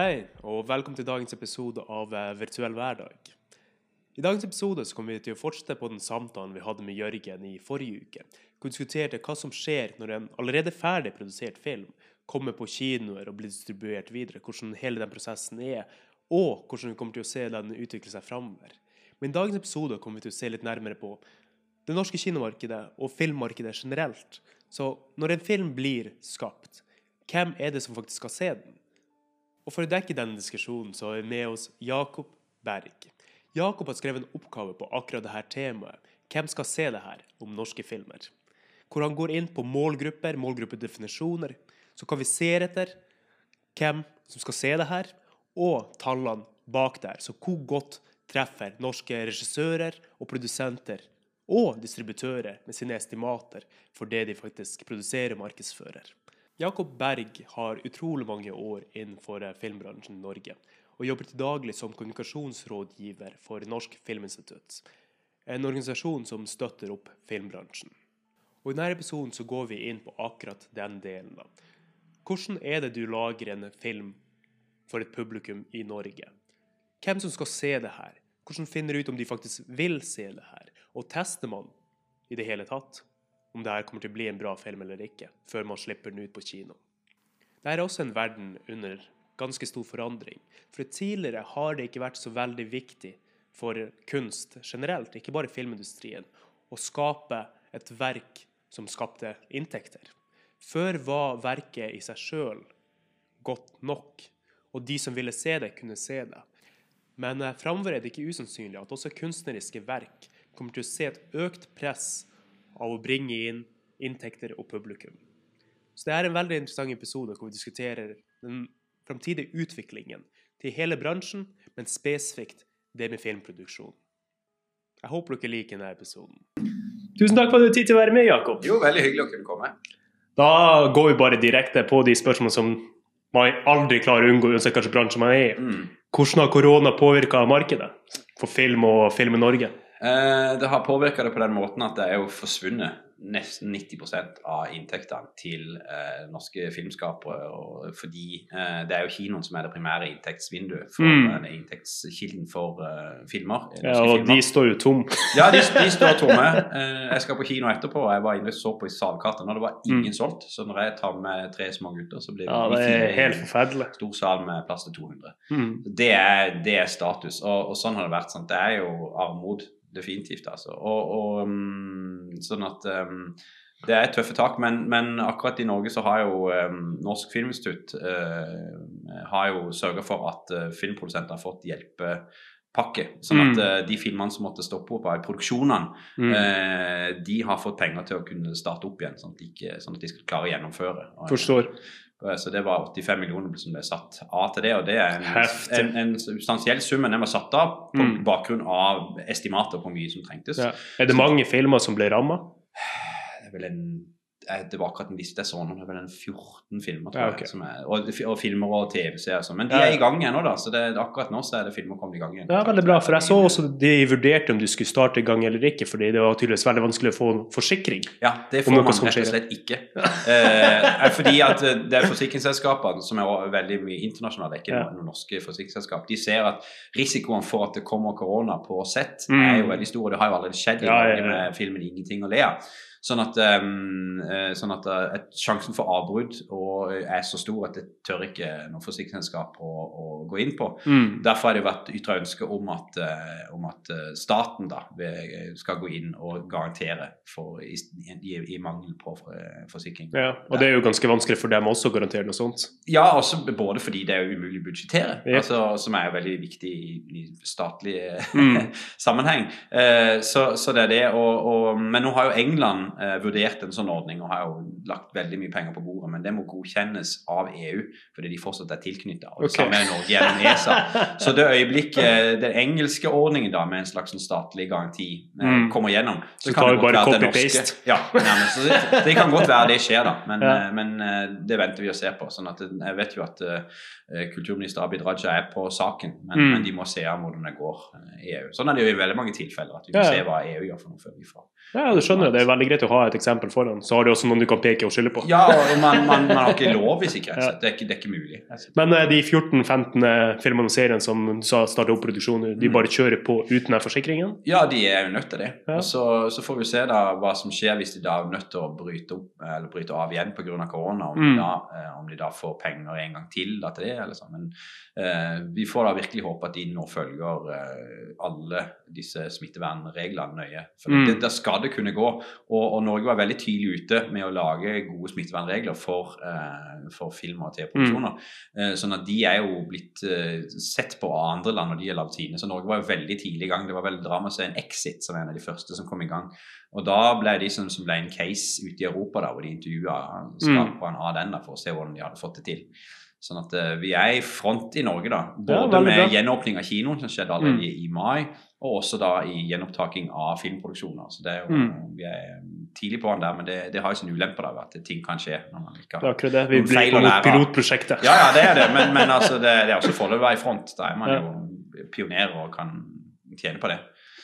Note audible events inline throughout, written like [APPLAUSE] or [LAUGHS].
Hei, og velkommen til dagens episode av eh, Virtuell hverdag. I dagens episode så kommer vi til å fortsette på den samtalen vi hadde med Jørgen i forrige uke. Hvor vi diskuterte hva som skjer når en allerede ferdig produsert film kommer på kinoer og blir distribuert videre, hvordan hele den prosessen er, og hvordan vi kommer til å se den utvikle seg framover. Men i dagens episode kommer vi til å se litt nærmere på det norske kinomarkedet og filmmarkedet generelt. Så når en film blir skapt, hvem er det som faktisk skal se den? Og For å dekke denne diskusjonen så har vi med oss Jakob Berg. Jakob har skrevet en oppgave på akkurat dette temaet. Hvem skal se det her om norske filmer? Hvor han går inn på målgrupper, målgruppedefinisjoner. Så kan vi se etter hvem som skal se det her, og tallene bak der. Så hvor godt treffer norske regissører og produsenter og distributører med sine estimater for det de faktisk produserer og markedsfører. Jakob Berg har utrolig mange år innenfor filmbransjen i Norge, og jobber til daglig som kommunikasjonsrådgiver for Norsk Filminstitutt, en organisasjon som støtter opp filmbransjen. Og I denne episoden så går vi inn på akkurat den delen. da. Hvordan er det du lager en film for et publikum i Norge? Hvem som skal se det her? Hvordan finner du ut om de faktisk vil se det her? Og tester man i det hele tatt om det her kommer til å bli en bra film eller ikke, før man slipper den ut på kino? Dette er også en verden under ganske stor forandring. For tidligere har det ikke vært så veldig viktig for kunst generelt, ikke bare filmindustrien, å skape et verk som skapte inntekter. Før var verket i seg sjøl godt nok, og de som ville se det, kunne se det. Men eh, framover er det ikke usannsynlig at også kunstneriske verk kommer til å se et økt press av å bringe inn inntekter og publikum. Så det er en veldig interessant episode hvor vi diskuterer den framtidige utviklingen til hele bransjen, men spesifikt det med filmproduksjon. Jeg håper dere liker denne episoden. Tusen takk for at du hadde tid til å være med, Jakob. Jo, veldig hyggelig å kunne komme. Da går vi bare direkte på de spørsmålene som man aldri klarer å unngå, uansett hvilken bransje man er i. Mm. Hvordan har korona påvirka markedet for film og Film i Norge? Eh, det har påvirka det på den måten at det er jo forsvunnet nesten 90% av inntektene til eh, norske filmskapere. Og fordi eh, det er jo kinoen som er det primære inntektsvinduet for Mm. eh, inntektskilden for eh, filmer. Ja, og filmer. de står jo tom. Ja, de, de [LAUGHS] står tomme. Eh, jeg skal på kino etterpå, og jeg var inne og så på i salkartet, og det var ingen solgt. Så når jeg tar med tre små gutter, så blir det, Ja, det er helt forferdelig. stor sal med plass til 200. Mm. Det er, det er status, og, og sånn har det vært. Sant? Det er jo armod, definitivt. altså. Og, og mm, sånn at um, Det er tøffe tak, men, men akkurat i Norge så har jo um, Norsk Filminstitutt uh, har jo sørga for at uh, filmprodusenter har fått hjelpepakke. Sånn at Mm. eh, de filmene som måtte stoppe opp av produksjonene, Mm. eh, de har fått penger til å kunne starte opp igjen, sånn at de, ikke, sånn at de skal klare å gjennomføre. Og- Forstår. Eh, Så det var 85 millioner som ble satt av til det, og det er en, Heftig. en, en substansiell sum, den var satt av på Mm. bakgrunn av estimater på hvor mye som trengtes. Ja. Er det mange filmer som ble ramma? Det er vel en eh, det var akkurat en liste jeg så nå, det er vel en 14 filmer, tror Ja, jeg. Som er, og, og filmer og TV-serier sånn. Men de er i gang ennå, da. Så det, akkurat nå så er det filmer kommet i gang igjen. Ja, veldig bra. For jeg så også de vurderte om du skulle starte i gang eller ikke, fordi det var tydeligvis veldig vanskelig å få forsikring. Ja, det får man rett og slett ikke. Eh, er fordi at eh, det er forsikringsselskapene, som er veldig mye internasjonale, er ikke Ja. noen norske forsikringsselskap, de ser at risikoen for at det kommer korona på sett, Mm. er jo veldig stor. Og det har jo allerede skjedd i Ja, Norge med filmen 'Ingenting å le av'. Sånn at, um, eh, sånn at eh, sjansen for avbrudd eh, er så stor at det tør ikke noe forsikringsselskap å, å gå inn på. Mm. Derfor har det vært ytra ønske om at, eh, om at eh, staten da, skal gå inn og garantere for, i, i, i mangel på eh, forsikring. Ja, og det er jo ganske vanskelig for dem også å garantere noe sånt. Ja, også både fordi det er umulig å budsjettere, Ja. altså, som er veldig viktig i, statlig eh, Mm. [LAUGHS] sammenheng. Eh, så, så det er det. Og, og, men nå har jo England eh, vurdert en sånn ordning og har jo lagt veldig mye penger på bordet, men det må godkjennes av EU fordi de fortsatt er tilknyttet. Og det Ok. samme er Norge gjennom ESA. Så det øyeblikket den engelske ordningen da med en slags sånn statlig garanti eh, Mm. kommer gjennom, Så tar vi det godt være at copy-paste. norske- Ja, nærmest. Så det, det kan godt være det skjer, da. Men, Ja. eh, men eh, det venter vi og ser på. Sånn at jeg vet jo at eh, kulturminister Abid Raja er på saken, men, Mm. men de må se an hvordan det går eh, i EU. Sånn er det jo i veldig mange tilfeller, at vi må ja. se hva EU gjør for noe før vi får. Ja, du skjønner, jo, det er veldig greit greit å ha et eksempel foran, så har du også noen du kan peke og skylde på. Ja, man, man, man har ikke lov hvis ikke. Ja. Det, er ikke det er ikke mulig. Men uh, de 14-15 filmene og seriene som sa starta opp produksjon, de mm. bare kjører på uten den forsikringen? Ja, de er jo nødt til det. Ja. Og så, så, får vi se da hva som skjer hvis de da er nødt til å bryte, opp, eller bryte av igjen pga. korona. Om, mm. de da, uh, om, de da, får penger en gang til da, til det. eller sånn. Men uh, vi får da virkelig håpe at de nå følger alle disse smittevernreglene nøye. For mm. det, der skal det kunne gå. Og, og, Norge var veldig tidlig ute med å lage gode smittevernregler for, uh, for film- og TV-produksjoner. Mm. Uh, sånn at de er jo blitt uh, sett på av andre land når de har lagd sine. Så Norge var jo veldig tidlig i gang. Det var veldig dramaserien en Exit som er en av de første som kom i gang. Og da ble de som, som ble en case ute i Europa, da, hvor de intervjua skaperen mm. av den da, for å se hvordan de hadde fått det til. Sånn at uh, vi er i front i Norge, da. Både ja, med gjenåpning av kinoen, som skjedde allerede mm. i, i, mai, og også da i gjenopptaking av filmproduksjoner. Så det er jo, mm. Vi er tidlig på den der, men det, det har jo sin ulempe da, at ting kan skje når man ikke har det. Vi blir på pilotprosjektet. Ja, ja, det er det, men, men altså, det, det, er også foreløpig å være i front. Da er man ja. jo pioner og kan tjene på det.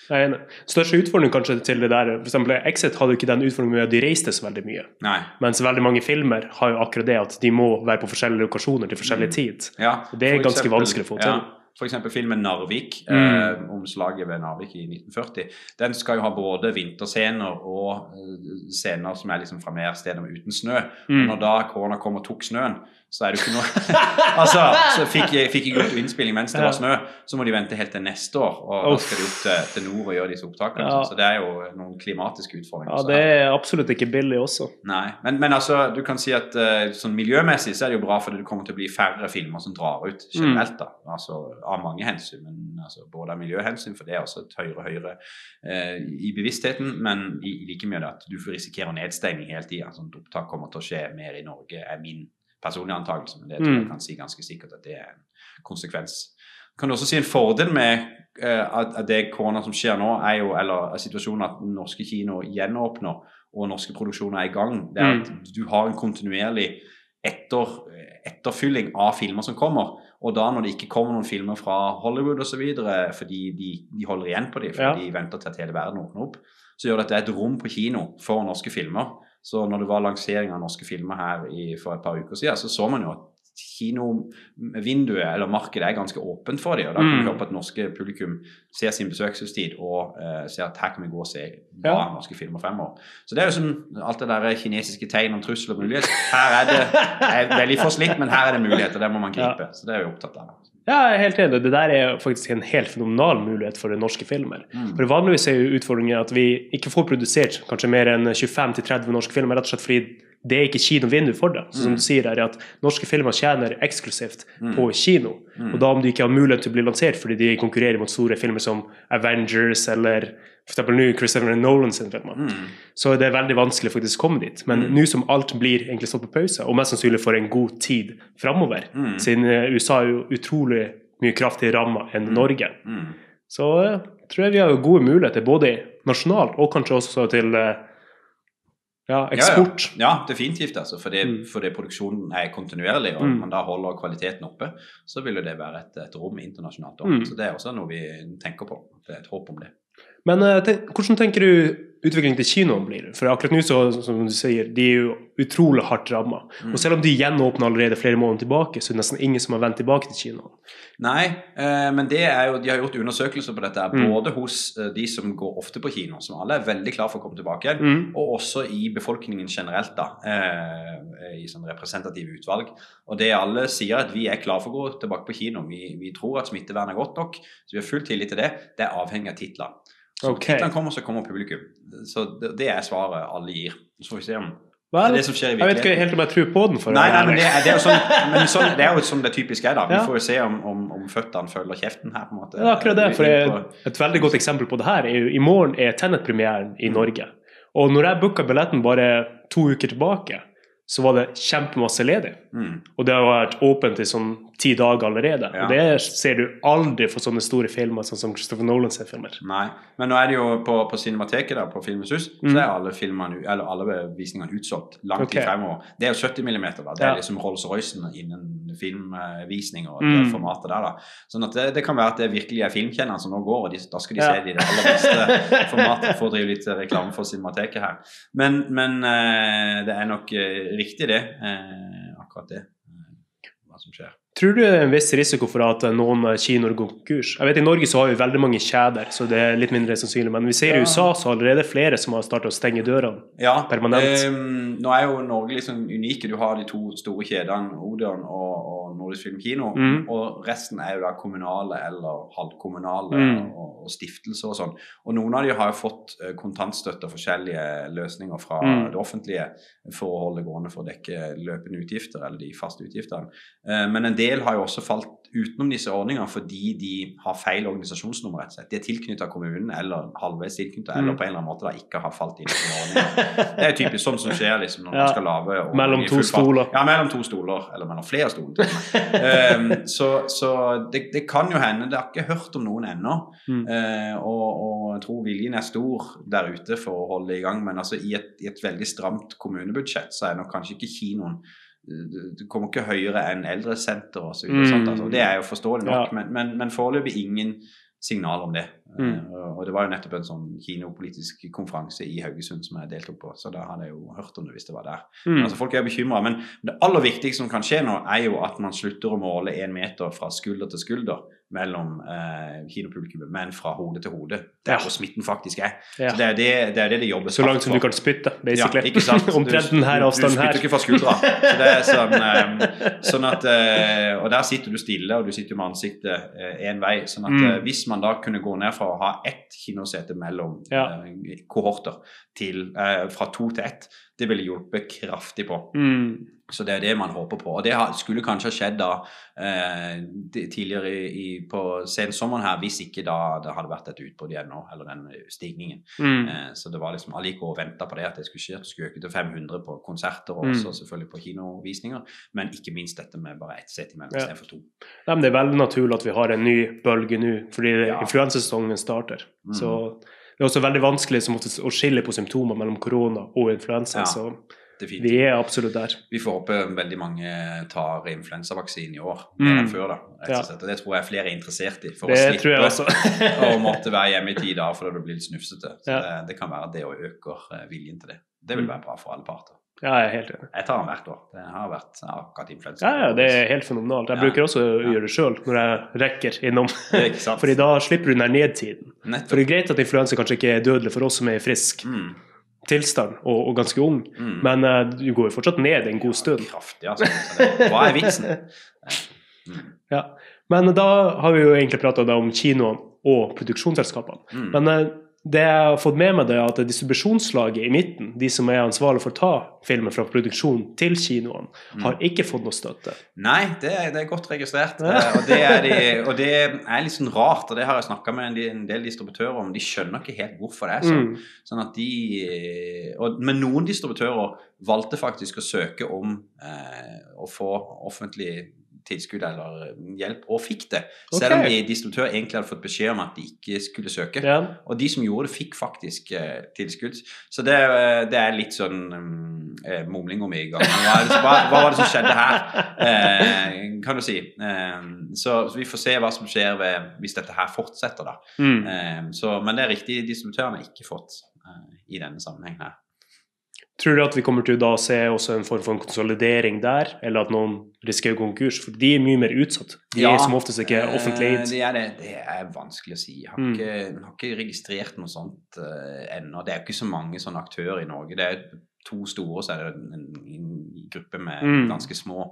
Jeg er enig. Største utfordring kanskje til det der for eksempel, Exit hadde jo ikke den utfordringen med at de reiste så veldig mye. Nei. Mens veldig mange filmer har jo akkurat det at de må være på forskjellige lokasjoner til forskjellig mm. tid. Ja, det er ganske eksempel, vanskelig å få til. Ja. F.eks. filmen 'Narvik', mm. eh, om slaget ved Narvik i 1940. Den skal jo ha både vinterscener og uh, scener som er liksom fra mer steder uten snø. Mm. Og når da korona kom og tok snøen, så er det jo ikke noe [LAUGHS] Altså, så fikk jeg, fikk jeg gjort innspilling mens det var snø, så må de vente helt til neste år. Og da skal de opp til, til nord og gjøre disse opptakene. Ja. Så det er jo noen klimatiske utfordringer. Ja, det er absolutt ikke billig også. Nei, men, men altså, du kan si at uh, sånn miljømessig så er det jo bra, fordi det kommer til å bli færre filmer som drar ut generelt. da, altså Av mange hensyn, men altså, både av miljøhensyn, for det er også et høyere og høyere eh, i bevisstheten, men i, like mye at du får risikere nedstenging hele tida. Sånn opptak kommer til å skje mer i Norge, er min personlig antakelse, men det tror jeg mm. kan si ganske sikkert at det er en konsekvens. Kan du også si en fordel med uh, at, det korona som skjer nå, er jo, eller er situasjonen at norske kino gjenåpner og norske produksjoner er i gang. Det er at mm. du har en kontinuerlig etter, etterfylling av filmer som kommer. Og da når det ikke kommer noen filmer fra Hollywood osv. fordi de, de, holder igjen på dem, fordi ja. de venter til at hele verden åpner opp, så gjør det at det er et rom på kino for norske filmer. Så når det var lansering av norske filmer her i, for et par uker siden, så så man jo at kinovinduet eller markedet er ganske åpent for dem. Og da kan vi mm. håpe at norske publikum ser sin besøkelsestid og uh, ser at her kan vi gå og se bra ja. norske filmer fremover. Så det er jo som alt det der kinesiske tegn om trussel og mulighet. Her er det er veldig forslitt, men her er det muligheter. Det må man gripe. Så det er vi opptatt av. Ja, jeg er helt enig. Det der er faktisk en helt fenomenal mulighet for norske filmer. Mm. For Vanligvis er jo utfordringen at vi ikke får produsert kanskje mer enn 25-30 norske filmer, rett og slett fordi det er ikke kinovindu for det. Så som mm. du sier her, at Norske filmer tjener eksklusivt mm. på kino. Mm. Og da om de ikke har mulighet til å bli lansert fordi de konkurrerer mot store filmer som Avengers eller f.eks. nå Christopher Nolan sin filmer, så det er veldig vanskelig faktisk å komme dit. Men nå som alt blir egentlig stått på pause, og mest sannsynlig for en god tid framover, siden eh, USA er jo utrolig mye kraftigere ramma enn. Norge, så uh, tror jeg vi har gode muligheter både nasjonalt og kanskje også til uh, ja, eksport. Ja, ja. ja definitivt. Altså, fordi, mm. fordi, produksjonen er kontinuerlig, og mm. man da holder kvaliteten oppe, så vil det være et, et rom internasjonalt. Mm. Så det er også noe vi tenker på. Det er et håp om det. Men tenk, hvordan tenker du utviklingen til kinoen blir? For akkurat nå, så, som du sier, de er jo utrolig hardt ramma. Mm. Og selv om de gjenåpner allerede flere måneder tilbake, så er det nesten ingen som har vendt tilbake til kinoen. Nei, eh, men det er jo, de har gjort undersøkelser på dette, mm. både hos eh, de som går ofte på kino, som alle er veldig klar for å komme tilbake igjen, mm. og også i befolkningen generelt, da, eh, i sånn representative utvalg. Og det alle sier, at vi er klar for å gå tilbake på kino. Vi, vi tror at smittevernet er godt nok, så vi har full tillit til det. Det er avhengig av titler. Så okay. titlene kommer, så kommer publikum. Så det, det, er svaret alle gir. Så får vi se om Vel, det det som skjer i virkeligheten. Jeg vet ikke helt om jeg tror på den. for nei, nei, men det, det, er jo sånn, men sånn, det er jo som det typiske er. da. Vi ja. får jo se om, om, om, føttene følger kjeften her. på en måte. Ja, akkurat det. for jeg, Et veldig godt eksempel på det her er jo i morgen er Tennet-premieren i mm. Norge. Og når jeg booka billetten bare to uker tilbake, så var det kjempemasse ledig. Mm. Og det har vært åpent i sånn ti dager allerede. Ja. Og det ser du aldri for sånne store filmer sånn som Christopher Nolan ser filmer. Nei. Men nå er det jo på, på Cinemateket der, på Filmens Hus, Mm. så er alle filmene, eller alle visningene utsolgt langt okay. i fremover. Det er jo 70 mm, da. Det er Ja. liksom Rolls-Roycen innen filmvisning og det Mm. formatet der, da. Sånn at det, det kan være at det virkelig er filmkjennerne som nå går, og de, da skal de Ja. se det i det aller beste [LAUGHS] formatet for å drive litt reklame for Cinemateket her. Men, men eh, det er nok eh, riktig, det. eh, akkurat det. Eh, hva som skjer. Tror du det er en viss risiko for at eh, noen eh, kinoer går konkurs? Jeg vet I Norge så har vi veldig mange kjeder, så det er litt mindre sannsynlig. Men vi ser i USA så er det allerede flere som har startet å stenge dørene. Ja, Permanent. ehm, nå er jo Norge liksom unike. Du har de to store kjedene, Odeon og, og Nordisk Filmkino. Mm. Og resten er jo da kommunale eller halvkommunale Mm. og, og stiftelser og sånn. Og noen av de har jo fått eh, kontantstøtte og forskjellige løsninger fra Mm. det offentlige for å holde gående for å dekke løpende utgifter eller de faste utgiftene. Eh, men en del har jo også falt utenom disse ordningene fordi de har feil organisasjonsnummer. rett og slett. De er tilknyttet kommunen eller halvveis tilknyttet, Mm. eller på en eller annen måte da ikke har falt inn i ordninger. [LAUGHS] Det er typisk sånn som skjer liksom, når Ja. man skal lage Mellom to stoler. Ja, mellom to stoler, eller mellom flere stoler. [LAUGHS] Ehm, så så det, det kan jo hende. Det har ikke hørt om noen ennå. Mm. Uh, og, og jeg tror viljen er stor der ute for å holde i gang. Men altså, i, et, i et veldig stramt kommunebudsjett så er nok kanskje ikke kinoen du kommer ikke høyere enn eldresenter og så videre. Mm. sant, Altså. Det er jo forståelig nok, Ja. men, men, men foreløpig ingen signal om det. Mm. Eh, og det var jo nettopp en sånn kinopolitisk konferanse i Haugesund som jeg deltok på, så da hadde jeg jo hørt om det hvis det var der. Mm. Altså Folk er bekymra, men det aller viktigste som kan skje nå, er jo at man slutter å måle én meter fra skulder til skulder mellom eh, kinopublikummet, men fra hode til hode. Der Ja. hvor smitten faktisk er. Ja. Så det er det det, er det, det jobbes Så langt som du kan spytte, basically. Ja, ikke sant? [LAUGHS] Omtrent den her du, avstanden Du her. spytter ikke fra skuldra. Så det er sånn, eh, sånn at, eh, og der sitter du stille, og du sitter med ansiktet én vei. sånn at Mm. eh, Hvis man da kunne gå ned fra å ha ett kinosete mellom Ja. eh, kohorter til, eh, fra to til ett, det ville hjulpet kraftig på. Mm. Så det er det man håper på. Og det skulle kanskje ha skjedd da eh, tidligere i, på sensommeren her, hvis ikke da det hadde vært et utbrudd igjen nå, eller den stigningen. Mm. Eh, så det var liksom alle gikk og venta på det, at det skulle skje. Det skulle øke til 500 på konserter og Mm. også selvfølgelig på kinovisninger. Men ikke minst dette med bare ett sett imellom Ja. istedenfor to. Nei, men det er veldig naturlig at vi har en ny bølge nå, fordi Ja. influensesesongen starter. Mm. Så det er også veldig vanskelig oftest å skille på symptomer mellom korona og influensa. Ja. Så Definitivt. vi er absolutt der. Vi får håpe veldig mange tar influensavaksine i år, Mm. mer enn før. da, rett og slett. Og det tror jeg flere er interessert i. For Det å slippe [LAUGHS] å måtte være hjemme i ti dager fordi du blir litt snufsete. Så Ja. det, det kan være det å øker eh, viljen til det. Det vil Mm. være bra for alle parter. Ja, jeg er helt enig. Jeg tar den hvert år. Det har vært akkurat influensa. Ja, ja, det er helt fenomenalt. Jeg Ja. bruker også å Ja. gjøre det sjøl når jeg rekker innom. [LAUGHS] Fordi da slipper du den nedtiden. For det er greit at influensa kanskje ikke er dødelig for oss som er i frisk Mm, tilstand og, og ganske ung, mm. men uh, du går jo fortsatt ned en god stund. Kraftig, altså. Hva er vitsen? [LAUGHS] Mm, Ja. Men da har vi jo egentlig prata om kinoene og produksjonsselskapene. mm. Men eh, det jeg har fått med meg, det er at distribusjonslaget i midten, de som er ansvarlig for å ta filmen fra produksjon til kinoene, Mm. har ikke fått noe støtte. Nei, det er, det er godt registrert. [LAUGHS] Eh, og, det er de, og det er litt sånn rart, og det har jeg snakka med en del, en del distributører om. De skjønner ikke helt hvorfor det er sånn. Mm. sånn at de, og, men noen distributører valgte faktisk å søke om eh, å få offentlig tilskudd eller hjelp, og fikk det. Selv om de distributører egentlig hadde fått beskjed om at de ikke skulle søke. Ja. Og de som gjorde det, fikk faktisk eh, tilskudd. Så det, eh, det er litt sånn um, eh, mumling om i gang. Hva, hva, hva var det som skjedde her, eh, kan du si. Eh, så, så vi får se hva som skjer ved, hvis dette her fortsetter, da. Mm. Eh, så, men det er riktig, distributørene har ikke fått i denne sammenhengen her. Tror du at vi kommer til å se en form for en konsolidering der, eller at noen risikerer konkurs? For de er mye mer utsatt. De Ja, er som oftest ikke offentlig Eh, eid. Det det, det er vanskelig å si. Jeg har, Mm. ikke, jeg har ikke registrert noe sånt uh, ennå. Det er jo ikke så mange sånne aktører i Norge. Det er to store, så er det en, en, en gruppe med Mm. ganske små.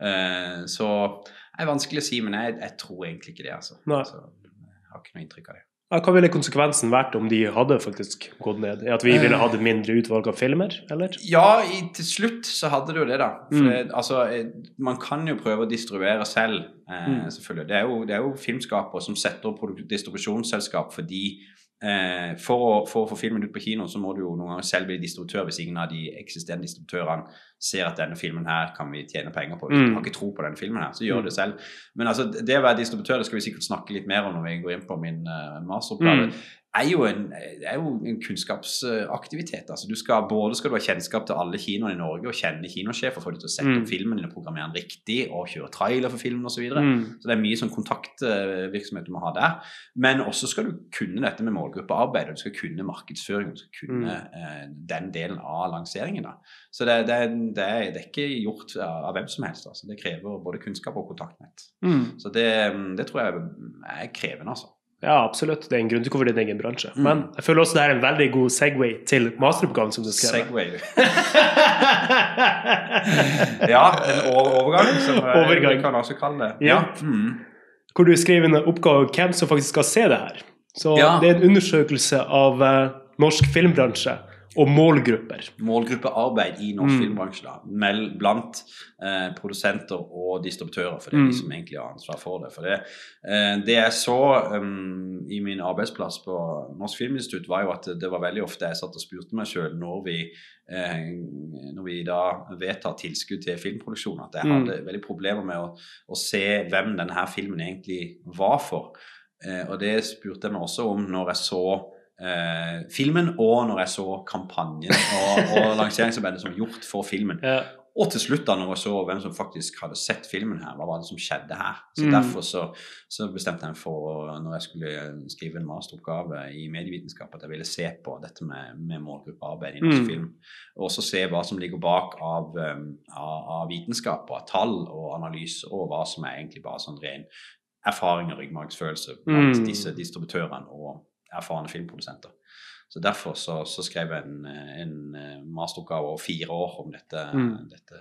Uh, så det er vanskelig å si, men jeg, jeg tror egentlig ikke det. altså. Nei. Så, jeg har ikke noe inntrykk av det. Hva ville konsekvensen vært om de hadde faktisk gått ned? At vi ville hatt et mindre utvalg av filmer, eller? Ja, i, til slutt så hadde det jo det, da. For Mm. det, altså, eh, man kan jo prøve å distribuere selv, eh, Mm. selvfølgelig. Det er, jo, det er jo filmskapere som setter opp distribusjonsselskap fordi eh, for, å, for å få filmen ut på kino, så må du jo noen ganger selv bli distributør hvis ingen av de eksisterende distributørene ser at denne filmen her kan vi tjene penger på. Mm. har ikke tro på denne filmen her, så gjør Mm. det selv. Men altså, det å være distributør det skal vi sikkert snakke litt mer om når vi går inn på min uh, masteroppgave. Mm. Er jo en, er jo en kunnskapsaktivitet. altså du skal, Både skal du ha kjennskap til alle kinoene i Norge og kjenne kinosjefer, få dem til å sette Mm. opp filmen din og programmere den riktig og kjøre trailer for filmen osv. Så, Mm. så det er mye sånn kontaktvirksomhet du må ha der. Men også skal du kunne dette med målgruppearbeid, og du skal kunne markedsføring, du skal kunne Mm. eh, den delen av lanseringen. da. Så det, det, det, er, det er ikke gjort av, hvem som helst. altså. Det krever både kunnskap og kontaktnett. Mm. Så det, det tror jeg er krevende, altså. Ja, absolutt. Det er en grunn til hvorfor det er en egen bransje. Mm. Men jeg føler også det er en veldig god Segway til masteroppgaven som du skrev. Segway. [LAUGHS] ja, en overgang, som eh, Overgang. vi kan også kalle det. Ja. Mm. hvor du skriver en oppgave om hvem som faktisk skal se det her. Så Ja. det er en undersøkelse av uh, norsk filmbransje og målgrupper. målgruppearbeid i norsk Mm. filmbransje da, mell- blant eh, produsenter og distributører, for det er Mm. de som egentlig har ansvar for det. For det, eh, det jeg så um, i min arbeidsplass på Norsk Filminstitutt, var jo at det, det var veldig ofte jeg satt og spurte meg sjøl når vi eh, når vi da vedtar tilskudd til filmproduksjon, at jeg Mm. hadde veldig problemer med å, å se hvem denne filmen egentlig var for. Eh, og det spurte jeg meg også om når jeg så eh, filmen, og når jeg så kampanjen og, og lanseringsarbeidet som var gjort for filmen. Ja. Og til slutt, da når jeg så hvem som faktisk hadde sett filmen her, hva var det som skjedde her? Så Mm. Derfor så, så bestemte jeg meg for, når jeg skulle skrive en masteroppgave i medievitenskap, at jeg ville se på dette med, med målgruppearbeid i norsk Mm. film. Og også se hva som ligger bak av, um, av, av vitenskap og av tall og analyse, og hva som er egentlig bare sånn ren erfaring og ryggmargsfølelse blant Mm. disse distributørene og erfarne filmprodusenter. Så Derfor så, så skrev jeg en, en eh, masteroppgave over fire år om dette, Mm. dette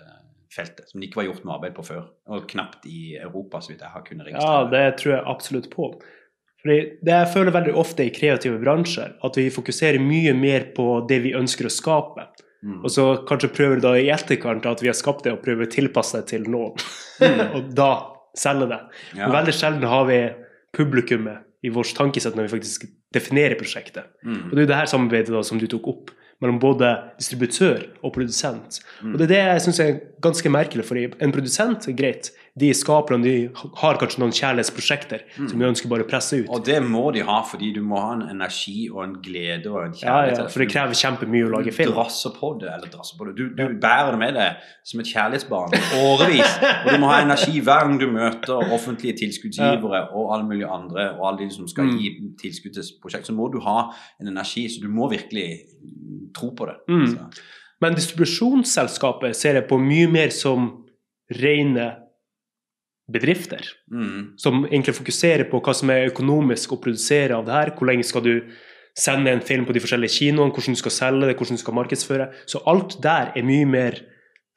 feltet, som det ikke var gjort noe arbeid på før. Og knapt i Europa, så vidt jeg har kunnet ja, registrere. det tror jeg absolutt på. Fordi det jeg føler veldig ofte i kreative bransjer, at vi fokuserer mye mer på det vi ønsker å skape. Mm. Og så kanskje prøver da i etterkant at vi har skapt det, og prøver å tilpasse det til noen. Mm. [LAUGHS] og da selge det. Ja. Men veldig sjelden har vi publikummet i vårt tankesett når vi faktisk definerer prosjektet. Mm. Og det er jo det her samarbeidet da, som du tok opp, mellom både distributør og produsent. Mm. Og det er det jeg syns er ganske merkelig, for en produsent er greit. De skaperne de har kanskje noen kjærlighetsprosjekter Mm. som de ønsker bare å presse ut. Og det må de ha, fordi du må ha en energi og en glede og en kjærlighet. ja, for det krever kjempemye å lage film. Du drasser på det, eller drasser på det. Du, du bærer det med deg som et kjærlighetsbarn årevis. Og du må ha energi hver gang du møter offentlige tilskuddsgivere og alle mulige andre, og alle de som skal Mm. gi tilskudd til prosjekt, så må du ha en energi, så du må virkelig tro på det. Mm. Men distribusjonsselskapet ser jeg på mye mer som rene bedrifter. mm, som egentlig fokuserer på hva som er økonomisk å produsere av det her. Hvor lenge skal du sende en film på de forskjellige kinoene, hvordan du skal selge det, hvordan du skal markedsføre. Så alt der er mye mer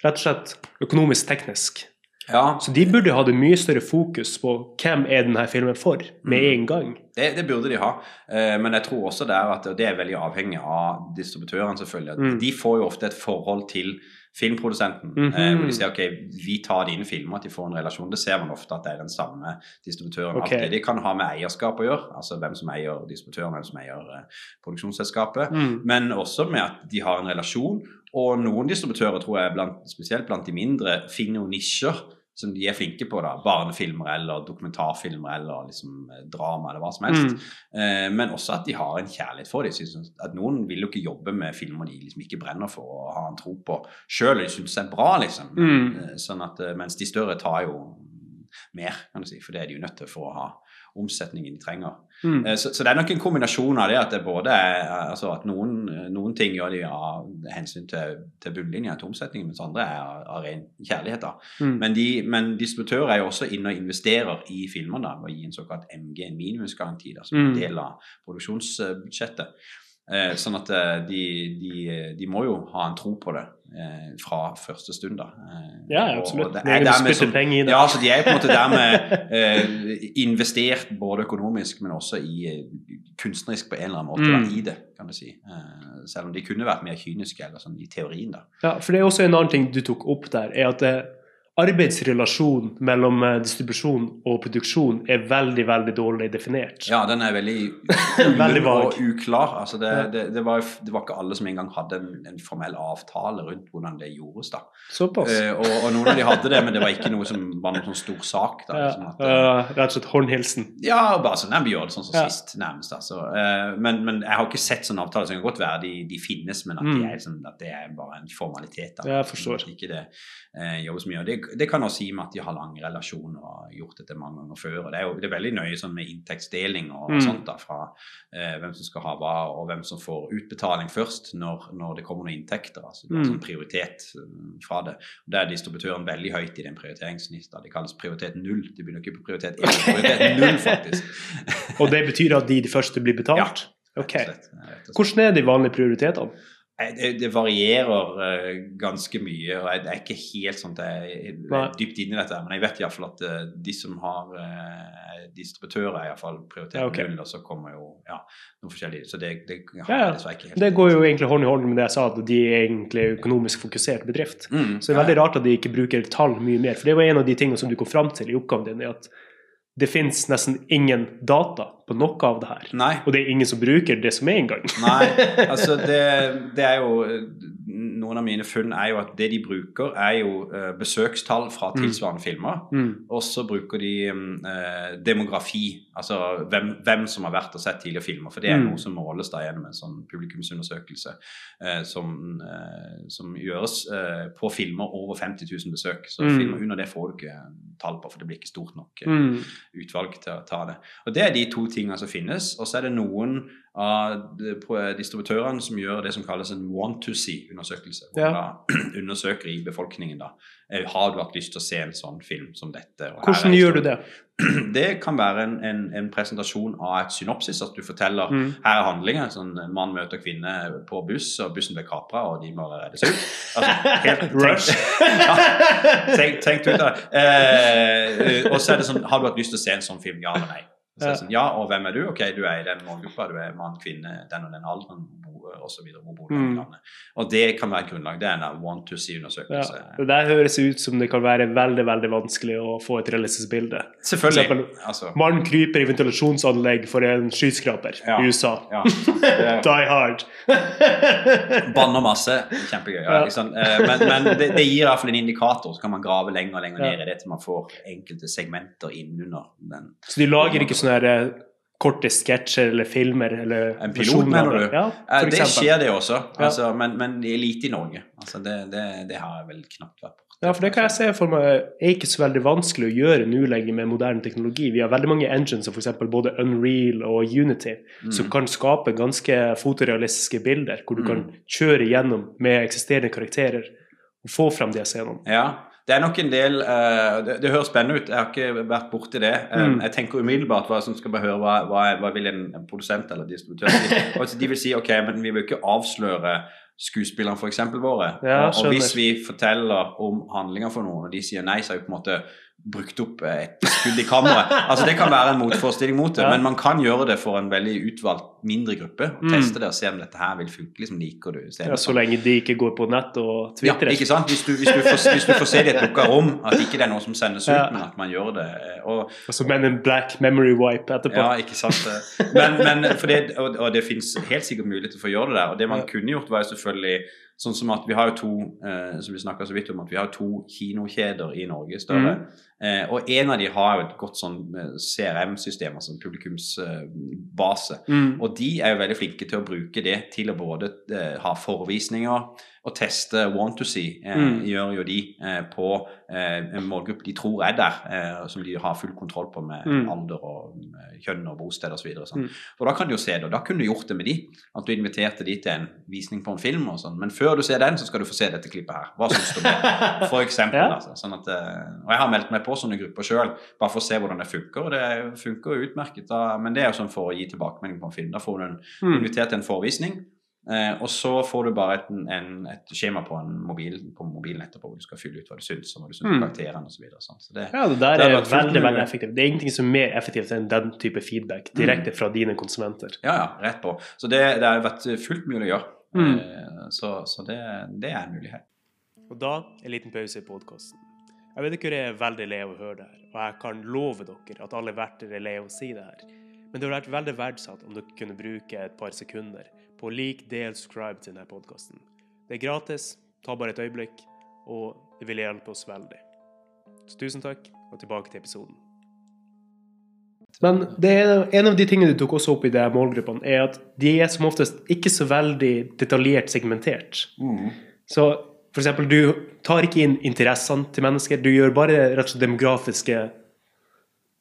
rett og slett økonomisk teknisk. ja, Så de burde hatt mye større fokus på hvem er denne filmen for, med Mm. en gang. det, det burde de ha. Eh, men jeg tror også der at det er veldig avhengig av distributørene, selvfølgelig. Mm. De får jo ofte et forhold til filmprodusenten. Mhm. eh, hvor de sier ok, vi tar dine filmer, at de får en relasjon. Det ser man ofte at det er den samme distributøren. Okay. alltid. Det kan ha med eierskap å gjøre, altså hvem som eier distributøren, hvem som eier eh, produksjonsselskapet. Mm. Men også med at de har en relasjon. Og noen distributører, tror jeg, blant, spesielt blant de mindre, finner jo nisjer som de er flinke på. da, Barnefilmer eller dokumentarfilmer eller liksom eh, drama eller hva som helst. Mm. Eh, men også at de har en kjærlighet for det. At Noen vil jo ikke jobbe med filmer de liksom ikke brenner for og har en tro på sjøl, de syns er bra, liksom. Mm. Eh, Sånn at, eh, mens de større tar jo mer, kan du si, for det er de jo nødt til for å ha omsetningen de trenger. Mm. Eh, Så, så det er nok en kombinasjon av det at det både er altså at noen, noen ting gjør de av hensyn til, til bunnlinja til omsetningen, mens andre er av, av ren kjærlighet. da. Mm. Men, de, men distributører er jo også inne og investerer i filmer da, ved å gi en såkalt MG, en minimumsgaranti, da, som Mm. en del av produksjonsbudsjettet. Eh, sånn at eh, de, de, de må jo ha en tro på det eh, fra første stund. da. Eh, Ja, absolutt. det er er dermed som- penger i det. Ja, så de er på en måte dermed [LAUGHS] eh, investert både økonomisk, men også i eh, kunstnerisk på en eller annen måte da, Mm. i det, kan du si. Eh, selv om de kunne vært mer kyniske eller sånn i teorien, da. Ja, for det er også en annen ting du tok opp der, er at det, arbeidsrelasjonen mellom eh, distribusjon og produksjon er veldig, veldig dårlig definert. Ja, den er veldig, [LAUGHS] Veldig og uklar. Altså det, det, det, var, det var ikke alle som engang hadde en, en formell avtale rundt hvordan det gjordes. da. Såpass. Eh, og, og noen av de hadde det, men det var ikke noe som var noen sånn stor sak. da. at, eh, rett og slett håndhilsen. Ja, bare sånn, nei, vi gjør det sånn som Ja. sist, nærmest. Altså. Eh, men, men jeg har ikke sett sånne avtaler, så det kan godt være de, de finnes, men at, de Mm. er, sånn, at det er bare en formalitet. Da. Jeg forstår. At ikke det eh, jobbes mye. Og det, det kan også si med at de har lang relasjon og har gjort dette mange ganger før. og Det er jo det er veldig nøye sånn med inntektsdeling og, Mm. sånt da, fra eh, hvem som skal ha hva, og hvem som får utbetaling først når, når det kommer noen inntekter. altså det er Mm. sånn prioritet eh, fra det. Og Der er distributøren veldig høyt i den prioriteringslista. Det kalles prioritet null. De begynner ikke på prioritet én, prioritet [LAUGHS] null, faktisk. Og det betyr at de de første blir betalt? Ok. Rett og slett, rett og slett. Hvordan er de vanlige prioritetene? Det, det varierer eh, ganske mye, og jeg, det er ikke helt sånn at jeg er dypt inne i dette. Men jeg vet iallfall at eh, de som har uh, distributører, er iallfall prioritet Ja, okay. null, og så kommer jo ja, noen forskjellige. Så det, det Ja, ja. jeg helt Det går jo egentlig hånd i hånd med det jeg sa, at de er egentlig økonomisk fokusert bedrift. mm, Så det er veldig rart at de ikke bruker tall mye mer. For det var en av de tingene som du kom fram til i oppgaven din, er at det finnes nesten ingen data på noe av det her. Nei. Og det er ingen som bruker det som er engang. [LAUGHS] Nei, altså det, det er jo Noen av mine funn er jo at det de bruker, er jo eh, besøkstall fra Mm. tilsvarende filmer. Mm. Og så bruker de mm, eh, demografi, altså hvem, hvem som har vært og sett tidligere filmer. For det er Mm. noe som måles da gjennom en sånn publikumsundersøkelse uh, som, eh, som gjøres eh, på filmer over 50 000 besøk. Så Mm. filmer under det får du ikke tall på, for det blir ikke stort nok. Utvalg til å ta det. Og Det er de to tingene som finnes. Og så er det noen av distributørene som gjør det som kalles en want to see-undersøkelse. Hvor Ja. da [CLEARS THROAT] undersøker i befolkningen da, eh, har du hatt lyst til å se en sånn film som dette. Hvordan gjør du det? [CLEARS THROAT] Det kan være en, en, en presentasjon av et synopsis. At du forteller Mm. her er handlingen. Sånn en mann møter kvinne på buss, og bussen ble kapra, og de må reddes ut. Altså, helt, [LAUGHS] Rush. [LAUGHS] ja, tenk, tenk ut av det. Eh, og så er det sånn Har du hatt lyst til å se en sånn film? Ja eller nei? Så er det sånn, ja, og hvem er du? Ok, du er i den målgruppa. Du er mann, kvinne, den og den alderen, osv. Hvor bor du i Mm. landet? Og det kan være et grunnlag. Det er en want to Ja. see-undersøkelse. Det der høres ut som det kan være veldig veldig vanskelig å få et realistisk bilde. Selvfølgelig. For Altså, Mann kryper i ventilasjonsanlegg for en skyskraper Ja. i USA. ja. [LAUGHS] Det- Die hard. [LAUGHS] Banner masse. Kjempegøy. Ja, Ja. Eh, Men, men det, det gir i hvert fall en indikator, så kan man grave lenger og lenger Ja. ned i det til man får enkelte segmenter innunder den. Så de lager ikke sånne eh, korte sketsjer eller filmer eller En pilot, mener du? Ja, Eh, Det eksempel. skjer det også, Ja. altså, men, men lite i Norge. Altså, det, det, det har jeg vel knapt vært på. Ja, for det kan jeg se for meg er ikke så veldig vanskelig å gjøre nå lenger med moderne teknologi. Vi har veldig mange engines, som f.eks. både Unreal og Unity, Mm. som kan skape ganske fotorealistiske bilder, hvor du Mm. kan kjøre gjennom med eksisterende karakterer og få frem de scenene. Ja, det er nok en del uh, det, det høres spennende ut. Jeg har ikke vært borti det. Um, Mm. Jeg tenker umiddelbart hva som skal bare høre hva, hva, hva vil en, en produsent eller distributør si. [LAUGHS] Altså, de vil si ok, men vi vil ikke avsløre skuespillerne eksempel våre. Ja, og, og hvis vi forteller om handlinger for noen, og de sier nei, så er jo på en måte brukt opp et skudd i kammeret. [LAUGHS] Altså Det kan være en motforestilling mot det, Ja. men man kan gjøre det for en veldig utvalgt mindre gruppe. og Mm. Teste det og se om dette her vil funke. liksom Liker du Ja, så lenge de ikke går på nett og ja, ikke sant? Hvis du, hvis, du får, hvis du får se det i et lukka rom, at ikke det er noe som sendes ut, Ja. men at man gjør det. eh, Og, Og så Men en black memory wipe etterpå. ja, ikke sant? eh. Men, men det, og, og det finnes helt sikkert muligheter for å gjøre det der. Og det man kunne gjort, var jo selvfølgelig sånn som at vi har jo to eh, som vi så vidt om, at vi har to kinokjeder i Norge større. Mm. Eh, og en av de har jo et godt sånn eh, CRM-system, altså en publikumsbase. Mm. Og de er jo veldig flinke til å bruke det til å både eh, ha forevisninger og teste want to see. Eh, Mm. Gjør jo de eh, på eh, en målgruppe de tror er der, eh, som de har full kontroll på med Mm. alder og eh, kjønn og bosted osv. Og, så Mm. og da kan du jo se det, og da kunne du gjort det med de. At du inviterte de til en visning på en film og sånn. Men før du ser den, så skal du få se dette klippet her. Hva syns du om det? For eksempel. [LAUGHS] Ja. Altså, sånn at, og jeg har meldt meg på sånne grupper sjøl, bare for å se hvordan det funker. Og det funker jo utmerket. Da, men det er jo sånn for å gi tilbakemelding på en film. Da får du en Mm. invitert til en forevisning. Eh, og så får du bare et, en, et skjema på, en mobil, på mobilen etterpå hvor du skal fylle ut hva du syns, og hva du syns om Mm. karakterene osv. Så, videre, så det, Ja, det der Det er vært veldig veldig effektivt. Det er ingenting som er mer effektivt enn den type feedback direkte fra dine konsumenter. ja, ja, rett på. Så det, det har vært fullt mulig å gjøre. Mm. Eh, så så det, det er en mulighet. Og da en liten pause i podkasten. Jeg Jeg vet ikke hvor jeg er veldig lei av å høre det her, og jeg kan love dere at alle verter er lei av å si det her. Men det hadde vært veldig verdsatt om dere kunne bruke et par sekunder på lik del, subscribe til denne podkasten. Det er gratis, ta bare et øyeblikk, og det vil hjelpe oss veldig. Så tusen takk, og tilbake til episoden. Men det er, en av de tingene du tok også opp i de målgruppene, er at de er som oftest ikke så veldig detaljert segmentert. Så for eksempel, du tar ikke inn interessene til mennesker, du gjør bare rett og slett demografiske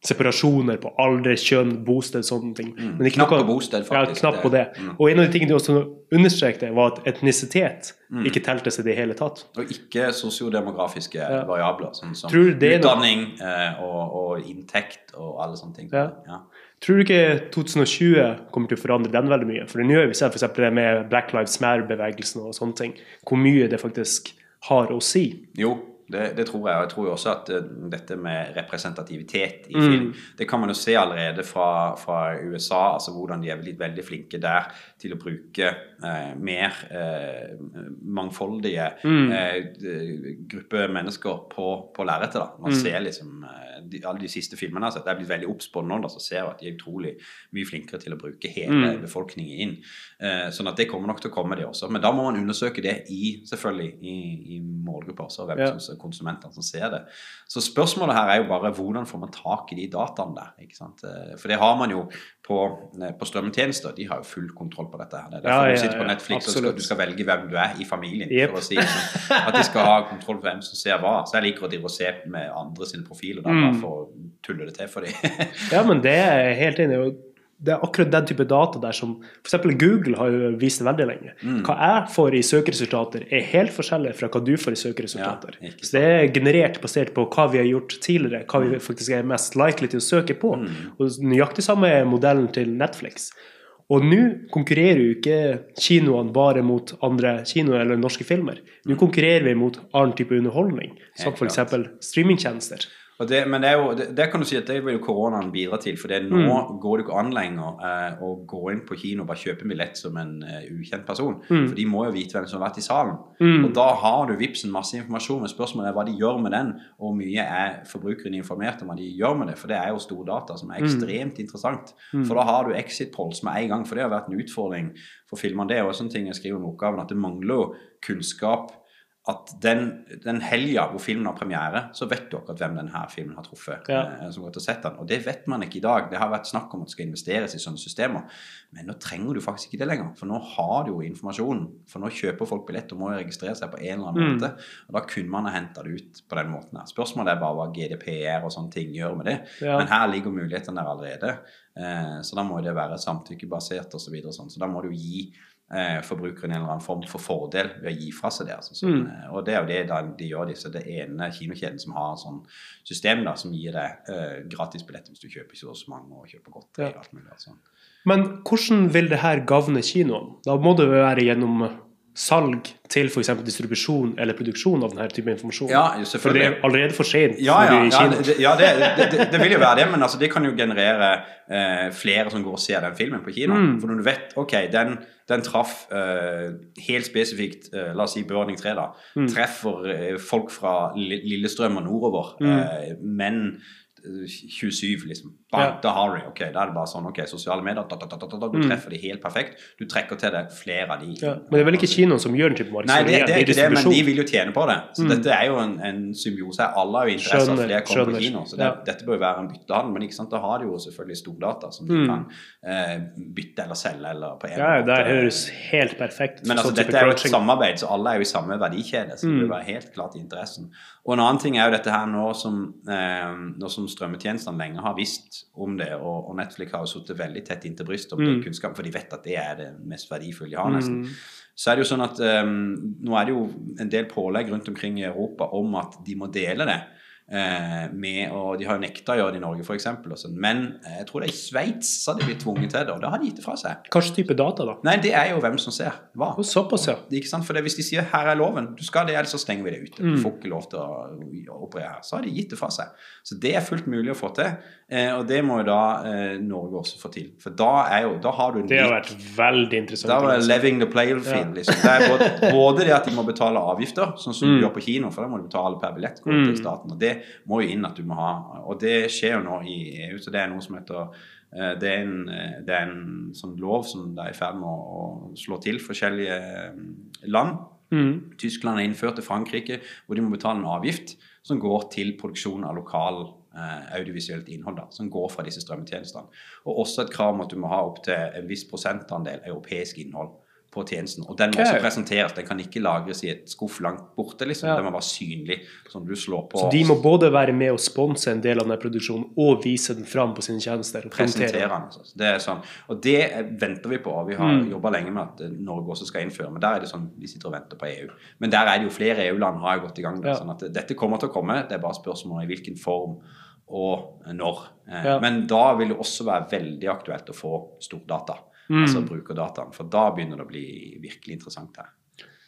separasjoner på alder, kjønn, bosted, sånne ting. Men ikke Knapp noe- på bosted, faktisk. Ja, knapp på det. Mm. Og en av de tingene du også understrekte, var at etnisitet Mm. ikke teltes i det hele tatt. Og ikke sosiodemografiske Ja. variabler, sånn som utdanning eh, og, og inntekt og alle sånne ting. Ja. Ja. Tror du ikke 2020 kommer til å forandre den veldig mye? For nå gjør vi for eksempel det med Black Lives Matter-bevegelsen og sånne ting. Hvor mye det faktisk har å si. Jo, det, det tror jeg. Og jeg tror jo også at eh, dette med representativitet i Mm. film Det kan man jo se allerede fra, fra USA, altså hvordan de er blitt veldig flinke der til å bruke eh, mer eh, mangfoldige Mm. eh, grupper mennesker på, på lerretet. Man Mm. ser liksom eh, de, Alle de siste filmene jeg har jeg blitt veldig obs på nå, da, så ser jeg at de er utrolig mye flinkere til å bruke hele Mm. befolkningen inn. Eh, sånn at det kommer nok til å komme, det også. Men da må man undersøke det i selvfølgelig i, i målgrupper også, hvem Ja. som konsumentene som ser det. Så spørsmålet her er jo bare hvordan får man tak i de dataene der? ikke sant? Eh, For det har man jo på, eh, på strømmetjenester. De har jo full kontroll på dette. her. Det er derfor ja, du sitter på ja, Netflix og skal, du skal velge hvem du er i familien. Yep. for å si sånn. At de skal ha kontroll på hvem som ser hva. Så jeg liker å drive og se med andre sine profiler da, Mm. for å tulle det til for dem. Ja, men det er jeg helt enig i. Det er akkurat den type data der som f.eks. Google har jo vist veldig lenge. Mm. Hva jeg får i søkeresultater, er helt forskjellig fra hva du får i søkeresultater. Ja, Så det er generert basert på hva vi har gjort tidligere, hva vi faktisk er mest likely til å søke på. Mm. Og nøyaktig samme er modellen til Netflix. Og nå konkurrerer jo ikke kinoene bare mot andre kinoer eller norske filmer. Nå konkurrerer vi mot annen type underholdning, som Mm. F.eks. streamingtjenester. Det, men det, jo, det, det kan du si at det vil jo koronaen bidra til. For det nå Mm. går det ikke an lenger eh, å gå inn på kino og bare kjøpe en billett som en uh, ukjent person. Mm. For de må jo vite hvem som har vært i salen. Mm. Og da har du Vipsen masse informasjon, men spørsmålet er hva de gjør med den, og hvor mye er forbrukeren informert om hva de gjør med det. For det er jo stordata som er ekstremt interessant. Mm. For da har du exit polls med en gang, for det har vært en utfordring for filmene. Det er jo også en ting jeg skriver om oppgaven, at det mangler jo kunnskap at den, den helga hvor filmen har premiere, så vet du akkurat hvem denne filmen har truffet. Ja. eh, som går til å sette den. Og det vet man ikke i dag. Det har vært snakk om at det skal investeres i sånne systemer. Men nå trenger du faktisk ikke det lenger. For nå har du jo informasjonen. For nå kjøper folk billett og må jo registrere seg på en eller annen Mm. måte. Og da kunne man ha henta det ut på den måten her. Spørsmålet er bare hva GDPR og sånne ting gjør med det. Ja. Men her ligger mulighetene der allerede. Eh, så da må det være samtykkebasert osv. Så, videre og sånn. så da må du gi eh, forbrukeren en eller annen form for fordel ved å gi fra seg det. Altså, sånn, Mm. eh, og det er jo det da, de gjør, disse. Det ene kinokjeden som har sånn system da, som gir deg eh, gratis billetter hvis du kjøper så så mange og kjøper godteri Ja. alt mulig. Altså. Men hvordan vil det her gagne kinoen? Da må det jo være gjennom salg til f.eks. distribusjon eller produksjon av denne type informasjon. Ja, for det er allerede for sent Ja, ja, ja, det, ja det, det, det, vil jo være det, men altså, det kan jo generere eh, flere som går og ser den filmen på kino. Mm. For når du vet ok, den, den traff eh, helt spesifikt eh, La oss si Burning 3, da. Mm. Treffer eh, folk fra Lillestrøm og nordover, Mm. eh, men 27, liksom. Bang, Ja. Da har du ok, Da er det bare sånn ok, sosiale medier, da, da, da, du Mm. treffer de helt perfekt. Du trekker til deg flere av de. Ja. Men det er vel ikke kinoen som gjør den type Nei, markedsføring? det, det er ikke det, men de vil jo tjene på det. Så Mm. dette er jo en, en symbiose. Alle har jo interesse av flere kommer på kino. Så det, Ja. dette bør jo være en byttehandel. Men ikke sant? da har de jo selvfølgelig stordata som de Mm. kan eh, bytte eller selge. eller på en Ja, måte. det høres helt perfekt ut. Men altså, sånn dette er jo et samarbeid, så alle er jo i samme verdikjede. Så det bør vil være helt klart i interessen. Og en annen ting er jo dette her nå som, eh, nå som strømmetjenestene lenge har visst om det, og, og Netflix har jo sittet veldig tett inntil brystet om Mm. den kunnskapen, for de vet at det er det mest verdifulle de har, nesten. Mm. Så er det jo sånn at um, nå er det jo en del pålegg rundt omkring i Europa om at de må dele det med å De har jo nekta å gjøre det i Norge, f.eks. Men eh, jeg tror det er i Sveits så har de blitt tvunget til det, og da har de gitt det fra seg. Hva type data, da? Nei, det er jo hvem som ser hva. Såpass, ja. Ikke sant? For det, Hvis de sier 'her er loven', du skal det, ellers så stenger vi det ute. Du Mm. får ikke lov til å operere her. Så har de gitt det fra seg. Så det er fullt mulig å få til. Eh, og det må jo da eh, Norge også få til. For da, er jo, da har du en Det har vært veldig interessant. da var det living the playing field. Liksom. Det er både, både det at de må betale avgifter, sånn som Mm. du gjør på kino, for da må du betale per billett Mm. til staten. Og det må jo inn at du må ha. Og det skjer jo nå i EU, så det er noe som heter eh, det er, en, eh, det er en sånn lov som det er i ferd med å, å slå til forskjellige eh, land. Mm. Tyskland har innført det, Frankrike, hvor de må betale en avgift som går til produksjon av lokal eh, audiovisuelt innhold, da, som går fra disse strømmetjenestene. Og også et krav om at du må ha opptil en viss prosentandel europeisk innhold på tjenesten. Og den må også presenteres. Den kan ikke lagres i et skuff langt borte. liksom. Ja. Den må være synlig, sånn du slår på Så de må både være med og sponse en del av denne produksjonen og vise den fram på sine tjenester. og presentere den. den. Altså. Det er sånn. Og det venter vi på. Vi har Mm. jobba lenge med at eh, Norge også skal innføre, men der er det sånn vi sitter og venter på EU. Men der er det jo flere EU-land har gått i gang. Da, Ja. sånn at Dette kommer til å komme, det er bare spørsmål i hvilken form og når. Eh, Ja. Men da vil det også være veldig aktuelt å få stordata. Mm. Altså brukerdataen. For da begynner det å bli virkelig interessant her.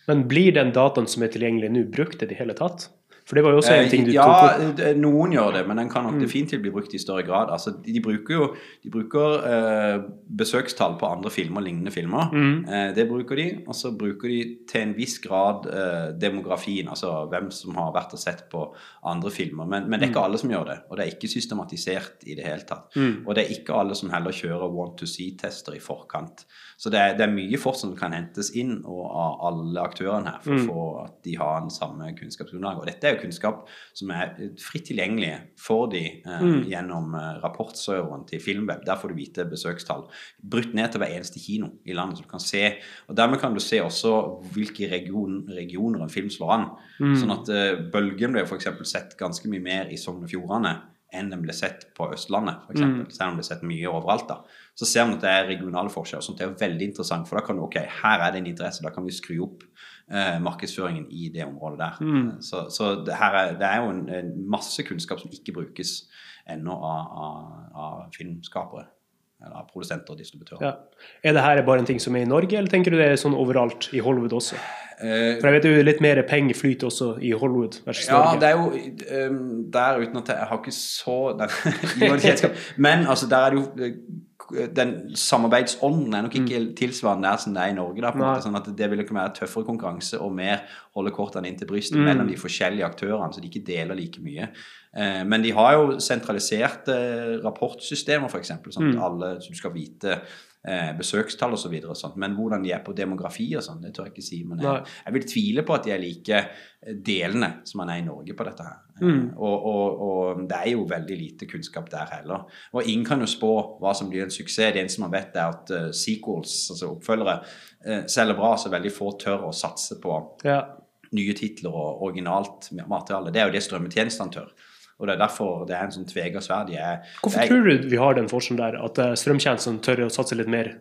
Men blir den dataen som er tilgjengelig nå, brukt i det hele tatt? For det var jo også en Eh, ting du ja, tok opp. Ja, noen gjør det, men den kan nok Mm. definitivt bli brukt i større grad. Altså, de, bruker jo de bruker eh, besøkstall på andre filmer, lignende filmer. Mm. Eh, det bruker de. Og så bruker de til en viss grad eh, demografien, altså hvem som har vært og sett på andre filmer. Men, men det er ikke alle som gjør det, og det er ikke systematisert i det hele tatt. Mm. Og det er ikke alle som heller kjører want to see-tester i forkant. Så det er, det er mye fort som kan hentes inn og av alle aktørene her for Mm. å få at de har den samme kunnskapsgrunnlaget. Og dette er jo kunnskap som er fritt tilgjengelig for de eh, Mm. gjennom eh, rapportserveren til Filmweb. Der får du vite besøkstall. Brutt ned til hver eneste kino i landet. så du kan se, og Dermed kan du se også hvilke region, regioner en film slår an. Mm. Sånn at eh, Bølgen ble f.eks. sett ganske mye mer i Sogn og Fjordane enn den ble sett på Østlandet, f.eks. Mm. Selv om det ble sett mye overalt. da. Så ser man at det er regionale forskjeller. sånt er veldig interessant, for da kan du, ok, her er det en interesse, da kan vi skru opp eh, markedsføringen i det området der. Mm. Så, så det, her er, det er jo en, en masse kunnskap som ikke brukes ennå av, av, av filmskapere. Eller av produsenter og distributører. Ja. Er det her bare en ting som er i Norge, eller tenker du det er sånn overalt i Hollywood også? Eh, For jeg vet jo litt mer penger flyter også i Hollywood versus Ja, Norge. det er jo um, der uten at jeg, har ikke så [LAUGHS] den. Men altså, der er det jo eh, Den samarbeidsånden er nok ikke tilsvarende der som det er i Norge. Da, på måte, sånn at Det vil nok være tøffere konkurranse og mer holde kortene inn til brystet Mm. mellom de forskjellige aktørene, så de ikke deler like mye. Eh, men de har jo sentraliserte rapportsystemer, f.eks., sånn at Mm. alle så du skal vite eh, besøkstall osv. Men hvordan de er på demografi og sånn, det tør jeg ikke si. Men jeg, jeg vil tvile på at de er like delene som man er i Norge på dette her. Mm. Eh, Og, og, og det er jo veldig lite kunnskap der heller. Og ingen kan jo spå hva som blir en suksess. Det eneste man vet, er at uh, sequels, altså oppfølgere, uh, selger bra, så veldig få tør å satse på Ja. nye titler og originalt materiale. Det er jo det strømmetjenestene tør. Og det er derfor det er en sånn tvega sverd. Er Hvorfor jeg- tror du vi har den forskjellen der, at eh, strømtjenestene tør å satse litt mer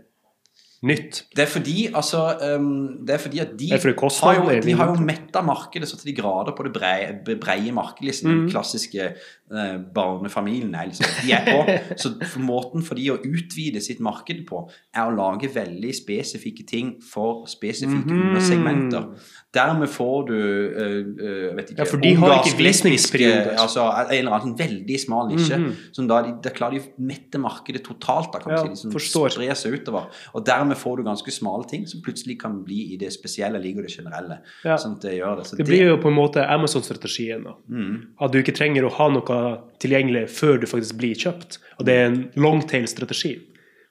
nytt? Det er fordi altså um, Det er fordi at de fordi har jo, de har jo metta markedet så til de grader på det breie, breie markedet. Liksom. Den Mm. klassiske uh, barnefamilien er liksom De er på. [LAUGHS] Så for måten for de å utvide sitt marked på, er å lage veldig spesifikke ting for spesifikke Mhm. undersegmenter. Dermed får du uh, uh, vet ikke, Ja, for de har ikke visningsperiode. Altså en eller annen veldig smal nisje. Som da, de, da klarer de å mette markedet totalt. Da, kan Ja, si, liksom, Spre seg utover. Og dermed får du ganske smale ting som plutselig kan bli i det spesielle ligger det generelle. Ja. Sånn det det. Så Det blir jo på en måte Amazon-strategien. mm, At du ikke trenger å ha noe tilgjengelig før du faktisk blir kjøpt. Og det er en longtail-strategi.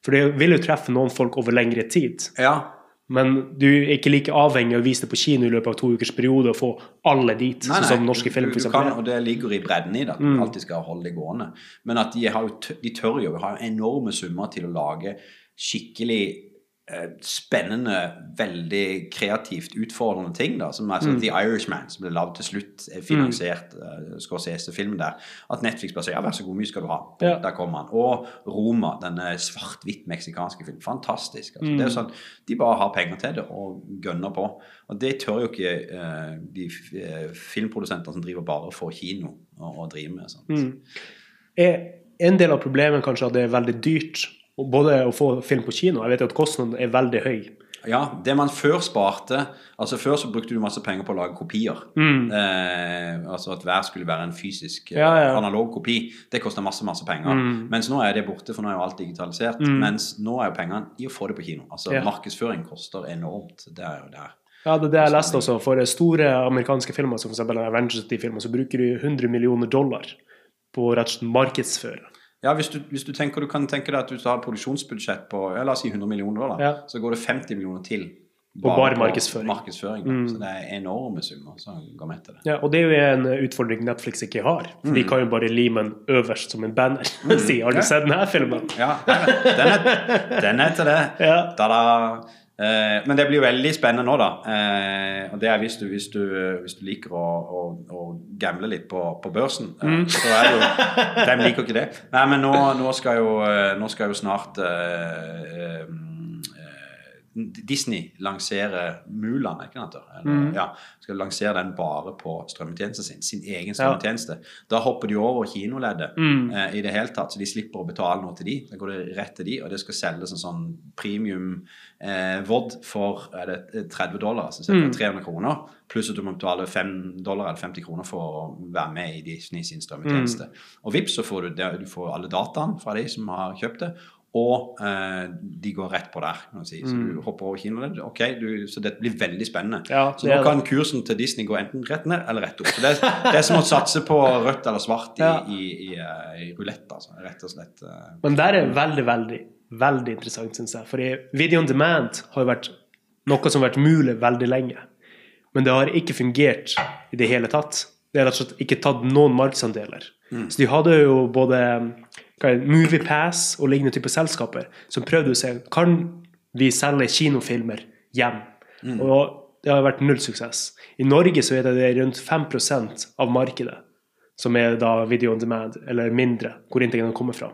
For det vil jo treffe noen folk over lengre tid. Ja. Men du er ikke like avhengig av å vise det på kino i løpet av to ukers periode og få alle dit, Nei, nei, som norske film, du, du kan, og det ligger i bredden i det, at Mm. alltid skal holde det gående. Men at de, har de tør jo, har ha enorme summer til å lage skikkelig spennende, veldig kreativt utfordrende ting. da, Som er mm. The Irishman, som ble lagd til slutt, finansiert finansiert uh, Scorsese-filmen der. At Netflix bare sier ja, vær så god, mye skal du ha. Ja. Der kommer han. Og Roma, denne svart-hvitt meksikanske filmen. Fantastisk. altså. Det er jo sånn, De bare har penger til det og gønner på. Og det tør jo ikke uh, de filmprodusenter som driver bare for kino å, drive med. sånt. Mm. Er en del av problemet kanskje at det er veldig dyrt både å få film på kino Jeg vet jo at kostnaden er veldig høy. Ja, det man før sparte Altså Før så brukte du masse penger på å lage kopier. Eh, altså at hver skulle være en fysisk eh, Mm. Ja, ja. analog kopi. Det koster masse masse penger. Mm. Mens nå er det borte, for nå er jo alt digitalisert. Mens nå er jo pengene i å få det på kino. Altså Ja. Markedsføring koster enormt. Det er jo der. Ja, det er det jeg leste også. For store amerikanske filmer, som f.eks. Avengers-filmer, så bruker du 100 millioner dollar på å rett og slett markedsføre. Ja, hvis du, hvis du tenker, du kan tenke deg at du har produksjonsbudsjett på ja, la oss si 100 millioner dollar, Ja. så går det 50 millioner til På bare markedsføring. markedsføring. Mm. Så det er enorme summer som går med til det. Ja, og det er jo en utfordring Netflix ikke har. For De kan jo bare lime den øverst som en banner. [LAUGHS] si 'Har du Ja. sett denne filmen?' Ja, den er, den er til det. [LAUGHS] Ja. Da-da. Eh, men det blir jo veldig spennende nå, da. Eh, og det er hvis du, hvis du, hvis du liker å, å, å gamble litt på, på børsen. Eh, Mm. Så er jo [LAUGHS] Hvem liker ikke det? Nei, men nå, nå, skal, jo, nå skal jo snart eh, Disney lanserer Mulan, ikke det? Eller, Mm. Ja, skal lansere den bare på strømmetjenesten sin. Sin egen strømmetjeneste. Da hopper de over kinoleddet Mm. eh, i det hele tatt, så de slipper å betale noe til de. Da går det rett til de, og det skal selges en sånn premium eh, VOD for det 30 dollar, altså Mm. ca. 300 kroner. Pluss at du må betale 5 dollar eller 50 kroner for å være med i Disney sin strømmetjeneste. Mm. Og vips, så får du, du får alle dataene fra de som har kjøpt det. Og eh, de går rett på der. si. Så du hopper over kinoen. Okay, du, så det blir veldig spennende. Mm. Ja, så nå kan kan kursen til Disney gå enten rett ned eller rett opp. Så det, det er som å satse på rødt eller svart i, Ja. i, i, i, i rulett, altså. Rett og slett. eh. Men der er veldig, veldig, veldig interessant, syns jeg. For video on demand har jo vært noe som har vært mulig veldig lenge. Men det har ikke fungert i det hele tatt. Det har rett og slett ikke tatt noen markedsandeler. Så de hadde jo både det, Moviepass og lignende type selskaper som prøvde å se kan vi selge kinofilmer hjem. Og det har vært null suksess. I Norge så er det rundt 5% av markedet som er da video on demand, eller mindre, hvor inntektene kommer fra.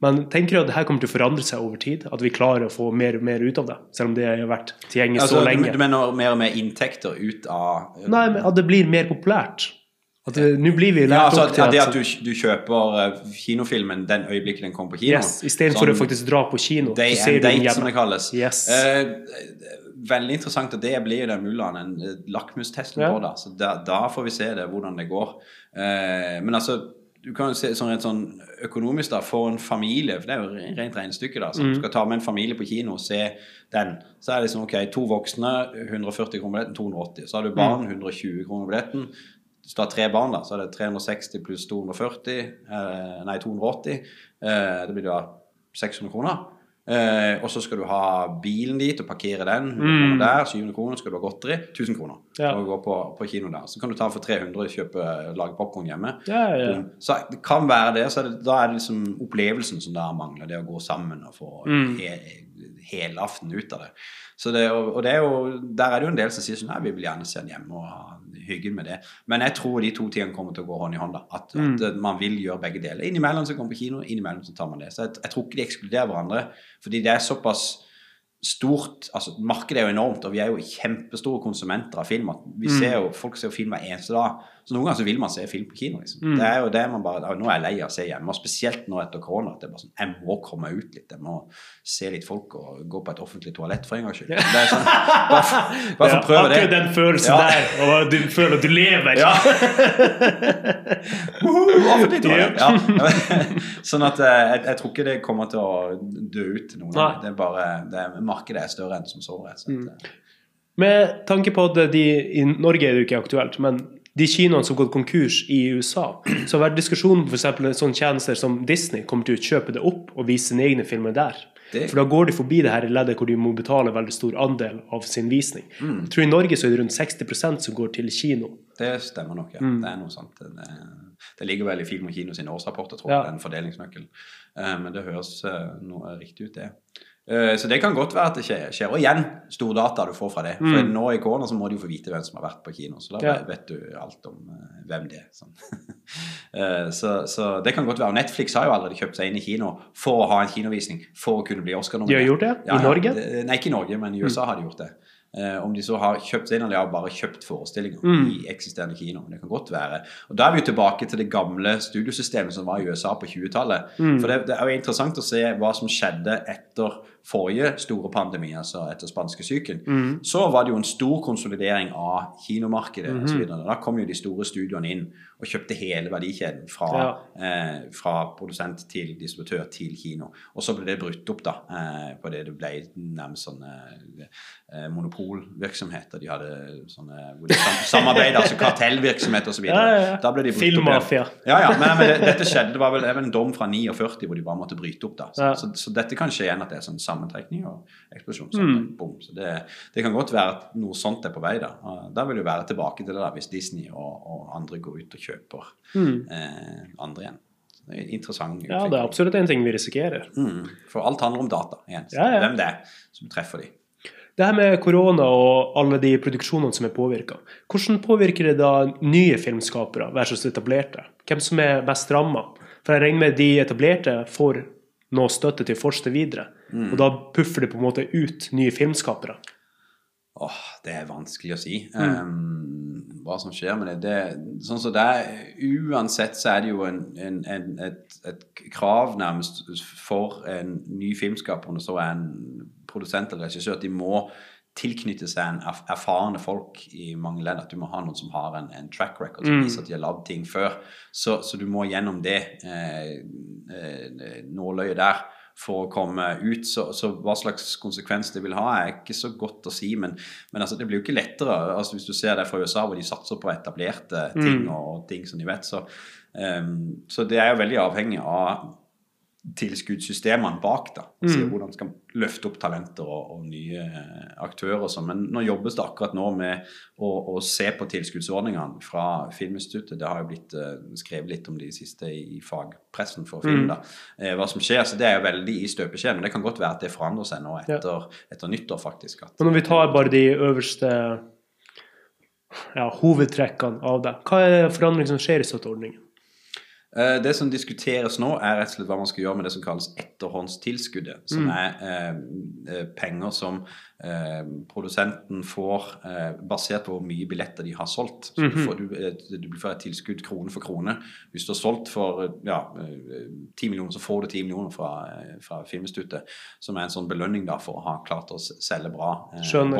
Men tenker du at det her kommer til å forandre seg over tid? At vi klarer å få mer og mer ut av det? Selv om det har vært tilgjengelig Altså, så lenge? du mener mer og mer inntekter ut av Nei, men at det blir mer populært. Nå blir vi ja, altså, opp til at, det at du, du kjøper eh, kinofilmen den øyeblikket den kommer på kino. yes, Istedenfor Sånn å faktisk dra på kino, Day så ser and du date, som det kalles. Yes. Eh, veldig interessant, og det blir jo den mullaen en eh, lakmustesten Ja. på. da, så da, da får vi se det, hvordan det går. Eh, men altså, du kan jo se sånn rent sånn økonomisk da, for en familie, for det er jo rent regnestykke da, Mm. du skal ta med en familie på kino og se den, så er det liksom, ok, to voksne, 140 kroner billetten, 280. Så har du barn, 120 kroner billetten. Hvis du har tre barn, da, så er det 360 pluss 240, eh, nei 280. Eh, det blir da 600 kroner. Eh, og så skal du ha bilen dit og parkere den. 100 kroner der, 700 kroner skal du ha godteri. 1000 kroner Ja. å gå på, på kino der. Så kan du ta for 300 og kjøpe, lage popkorn hjemme. Ja, ja. Så det kan være det. Så er det, da er det liksom opplevelsen som da mangler. Det å gå sammen og få Mm. he, helaften ut av det. Så det, og, og det er jo, der er det jo en del som sier sånn Nei, vi vil gjerne se den hjemme og ha hyggen med det. Men jeg tror de to tingene kommer til å gå hånd i hånd. da, At, Mm. at eh, man vil gjøre begge deler. Innimellom så kommer på kino, innimellom så tar man det. Så jeg, jeg tror ikke de ekskluderer hverandre. Fordi det er såpass stort altså Markedet er jo enormt, og vi er jo kjempestore konsumenter av film. vi Mm. ser jo, Folk ser jo film hver eneste dag. Så noen ganger så vil man se film på kino. liksom. Mm. Det er jo det man bare, Nå er jeg lei av å se hjemme, og spesielt nå etter korona. at det er bare sånn, Jeg må komme ut litt. Jeg må se litt folk og gå på et offentlig toalett for en gangs skyld. Det er sånn, [LAUGHS] bare for, bare for å prøve det. Akkurat den følelsen Ja. der, og du føler at du lever. Ja. [LAUGHS] Offentlig toalett. Ja. [LAUGHS] sånn at eh, jeg, jeg tror ikke det kommer til å dø ut til noen. Nei. Det er bare, det Markedet er større enn som så. rett og Mm. Med tanke på at de, I Norge er det jo ikke aktuelt, men de kinoene som har gått konkurs i USA, så har vært diskusjon om f.eks. sånne tjenester som Disney kommer til å kjøpe det opp og vise sine egne filmer der. Det- For da går de forbi det her leddet hvor de må betale veldig stor andel av sin visning. Mm. Jeg tror I Norge så er det rundt 60% som går til kino. Det stemmer nok, ja. Mm. Det er noe sånt. Det, det ligger vel i Film og Kino sine årsrapporter, tror Ja. jeg, den fordelingsnøkkelen. Uh, men det høres uh, noe riktig ut, det. Eh, Så det kan godt være at det skjer. Og igjen, stordata du får fra det. For Mm. nå i korona så må de jo få vite hvem som har vært på kino. Så da Ja. vet du alt om eh, hvem det er. Sånn. [LAUGHS] Eh, så, så det kan godt være. Og Netflix har jo allerede kjøpt seg inn i kino for å ha en kinovisning. For å kunne bli De Oscar-nominert. har gjort det? Ja, I ja. Norge? Det- Nei, ikke i Norge, men i USA har de gjort det. Om de så har kjøpt seg inn, eller de har bare kjøpt forestillinger Mm. i eksisterende kino. Det kan godt være. Og Da er vi jo tilbake til det gamle studiosystemet som var i USA på 20-tallet. Mm. For det, det er jo interessant å se hva som skjedde etter forrige store pandemi, altså etter spanskesyken. Mm. Så var det jo en stor konsolidering av kinomarkedet Mm. og så videre. Da kom jo de store studioene inn og kjøpte hele verdikjeden fra, eh, fra produsent til distributør til kino. Og så ble det brutt opp da, eh, på det det ble nærmest sånne eh, monopolvirksomheter. De hadde sånne hvor de sam samarbeidet, altså kartellvirksomhet osv. Ja, ja, ja. Da ble de. Filmmafia. Ja, ja, men, men det, dette skjedde, det var vel en dom fra 49 hvor de bare måtte bryte opp. da. Så, Ja. så, så dette kan skje igjen at det er sånn sammentrekning og eksplosjon. Mm. Bom. Så det, det kan godt være at noe sånt er på vei. Da Da vil det være tilbake til det da, hvis Disney og, og andre går ut og kjøper Mm. eh, andre igjen. Så det er interessant Ja, det er absolutt en ting vi risikerer. Mm. For alt handler om data. igjen. Ja, ja. Hvem det er som treffer de. Det her med korona og alle de produksjonene som er påvirka, hvordan påvirker det da nye filmskapere versus etablerte? Hvem som er mest ramma? For jeg regner med de etablerte får noe støtte til å fortsette videre. Mm. Og da puffer det på en måte ut nye filmskapere. Åh, det er vanskelig å si Mm. um, hva som skjer med det. det sånn som det er, Uansett så er det jo en, en, en, et, et krav nærmest for en ny filmskaper, om det så er en produsent eller regissør, at de må tilknytte seg en erf- erfarne folk i mange ledd. At du må ha noen som har en, en track record som Mm. viser at de har lagd ting før. Så, så du må gjennom det eh, eh, nåløyet der for å komme ut. Så, så hva slags konsekvens det vil ha, er ikke så godt å si. Men, men altså, det blir jo ikke lettere. altså Hvis du ser det fra USA, hvor de satser på etablerte ting Mm. og ting som de vet, så, um, så det er jo veldig avhengig av tilskuddssystemene bak. da, og se Mm. Hvordan skal man løfte opp talenter og, og nye aktører. og sånn. Men nå jobbes det akkurat nå med å, å se på tilskuddsordningene fra Filminstituttet. Det har jo blitt eh, skrevet litt om de siste i fagpressen for film. Mm. da, eh, Hva som skjer. Så det er jo veldig i støpeskjeen. Men det kan godt være at det forandrer seg nå etter, etter nyttår, faktisk. At, Men når vi tar bare de øverste ja, hovedtrekkene av det, hva er forandringen som skjer i støtteordningen? Eh, Det som diskuteres nå, er rett og slett hva man skal gjøre med det som kalles etterhåndstilskuddet. Som Mm. er eh, eh, penger som eh, produsenten får eh, basert på hvor mye billetter de har solgt. Så du, Mhm. får, du, eh, du får et tilskudd krone for krone. Hvis du har solgt for eh, ja, eh, 10 millioner, så får du 10 millioner fra, eh, fra Filminstituttet. Som er en sånn belønning da, for å ha klart å selge bra. Eh, Skjønner.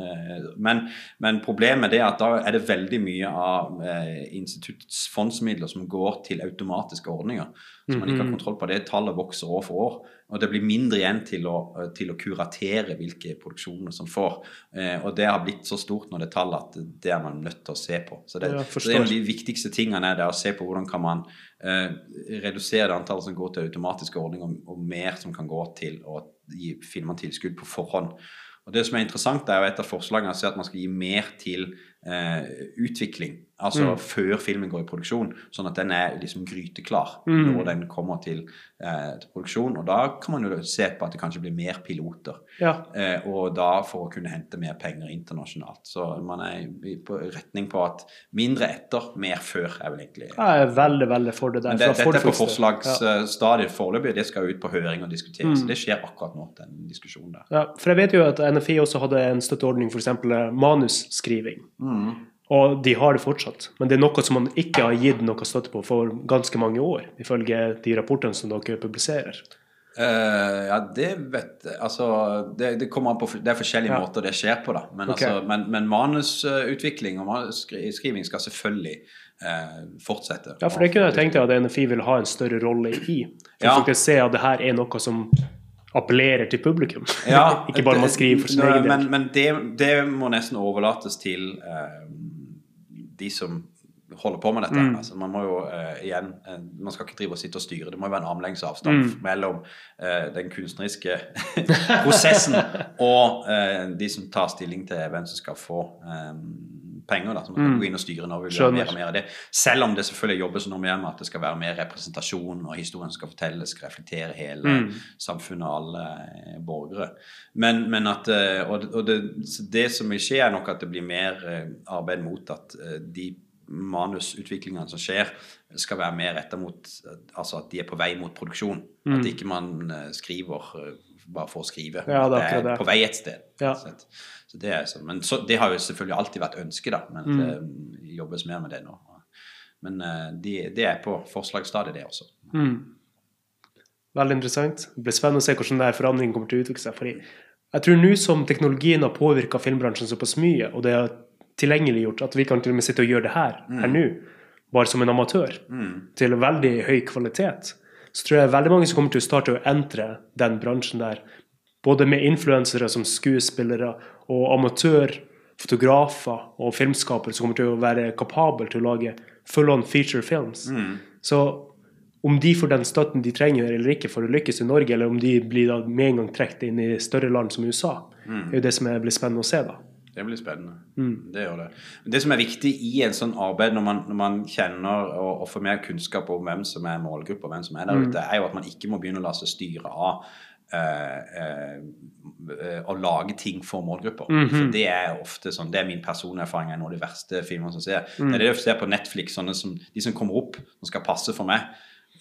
eh, men, men problemet er at da er det veldig mye av eh, instituttets fondsmidler som går til automatiske ordninger. Så man ikke har kontroll på det. Tallet vokser år for år. Og det blir mindre igjen til å, til å kuratere hvilke produksjoner som får. Eh, og det har blitt så stort når det er tall at det er man nødt til å se på. Så det, Ja, så en av de viktigste tingene er det å se på hvordan kan man eh, redusere det antallet som går til automatiske ordninger, og mer som kan gå til å gi filmtilskudd på forhånd. Og Det som er interessant, er jo et av forslagene er at man skal gi mer til eh, utvikling. Altså Mm. før filmen går i produksjon, sånn at den er liksom gryteklar Mm. når den kommer til, eh, til produksjon. Og da kan man jo se på at det kanskje blir mer piloter. Ja, Eh, og da for å kunne hente mer penger internasjonalt. Så man er i- på retning på at mindre etter, mer før, er vel egentlig jeg er veldig, veldig for det der. Men det, dette er på forslagsstadiet Ja. foreløpig. Det skal ut på høring og diskuteres. Mm. Det skjer akkurat nå, den diskusjonen der. Ja, for jeg vet jo at NFI også hadde en støtteordning for eksempel manusskriving. Mm. Og de har det fortsatt. Men det er noe som man ikke har gitt noe støtte på for ganske mange år, ifølge de rapportene som dere publiserer. Uh, ja, det vet jeg Altså, det, det kommer an på Det er forskjellige Ja. måter det skjer på, da. Men, okay. altså, men, men manusutvikling og manusskriving skal selvfølgelig uh, fortsette. Ja, for det kunne jeg tenkt meg at NFI vil ha en større rolle i. For Ja. å se at det her er noe som appellerer til publikum. Ja, [LAUGHS] ikke bare man skriver for sin egen del. Men, men det, det må nesten overlates til eh, de som holder på med dette. Mm. Altså, man må jo uh, igjen uh, Man skal ikke drive og sitte og styre. Det må jo være en armlengdes avstand Mm. mellom uh, den kunstneriske [LAUGHS] prosessen og de som tar stilling til hvem som skal få eh, penger. da, som man kan Mm. gå inn og styre når vi vil mer og mer av det. Selv om det selvfølgelig jobbes noe mer med at det skal være mer representasjon, og historien skal fortelles, skal reflektere hele Mm. samfunnet og alle eh, borgere. Men, men at, eh, og, og det, det som vil skje, er nok at det blir mer eh, arbeid mot at de manusutviklingene som skjer, skal være mer retta mot altså at de er på vei mot produksjon. Mm. At ikke man skriver bare for å skrive. Ja, det er det er på vei et sted. Ja. Det, er sånn. Men så, det har jo selvfølgelig alltid vært ønsket, da. Men Mm. det jobbes mer med det nå. Men det de, er på forslagsstadiet, det også. Mm. Veldig interessant. Det blir spennende å se hvordan denne forandringen kommer til å utvikle seg. Fordi jeg tror nå som teknologien har påvirka filmbransjen såpass mye, og det er tilgjengeliggjort at vi kan til og med sitte og gjøre det her, her nå, bare som en amatør, Mm. til veldig høy kvalitet, så tror jeg veldig mange som kommer til å starte å entre den bransjen der, både med influensere som skuespillere og amatørfotografer og filmskapere som kommer til å være kapable til å lage full on feature films. Mm. Så om de får den støtten de trenger eller ikke for å lykkes i Norge, eller om de blir da med en gang trukket inn i større land som USA, Mm. er jo det som blir spennende å se. da. Det blir spennende. Mm. Det gjør det. Det som er viktig i en sånn arbeid, når man, når man kjenner og, og får mer kunnskap om hvem som er målgruppa, hvem som er der Mm. ute, er jo at man ikke må begynne å la seg styre av å lage ting for målgrupper. Mhm. For det er ofte sånn, det er min personlige erfaring, er noen av de verste filmene som ser. Mm. Det er det du ser på Netflix, sånne som, de som kommer opp, som skal passe for meg.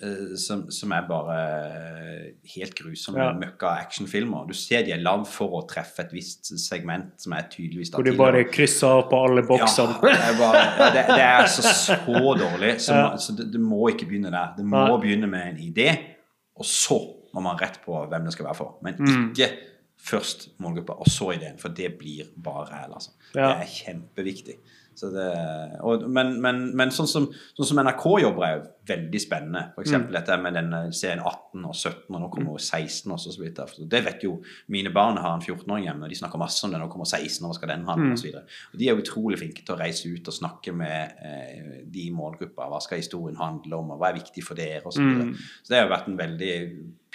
eh, Som, som er bare eh, helt grusomme Ja. møkka actionfilmer. Du ser de er lagd for å treffe et visst segment som er tydeligvis Hvor de bare krysser på alle boksene. Ja, det, er bare, det, det er altså så dårlig. Så, Ja. så det, det må ikke begynne der. Det må begynne med en idé, og så må man rett på hvem det skal være for. Men Mm. ikke først målgruppa, og så ideen, for det blir bare ræl. Altså. Ja. Det er kjempeviktig. Så det, og, men, men, men sånn, som, sånn som NRK jobber, er jo veldig spennende. F.eks. Mm. dette med den serien 18 og 17, og nå kommer jo 16 også. Så vidt. jeg. Det vet jo mine barn har en 14-åring hjemme, og de snakker masse om det. Nå kommer 16, og hva skal den handle Mm. og så videre. Og De er utrolig flinke til å reise ut og snakke med eh, de i målgruppa. Hva skal historien handle om, og hva er viktig for dere, og Så, videre. Mm. så det har jo vært en veldig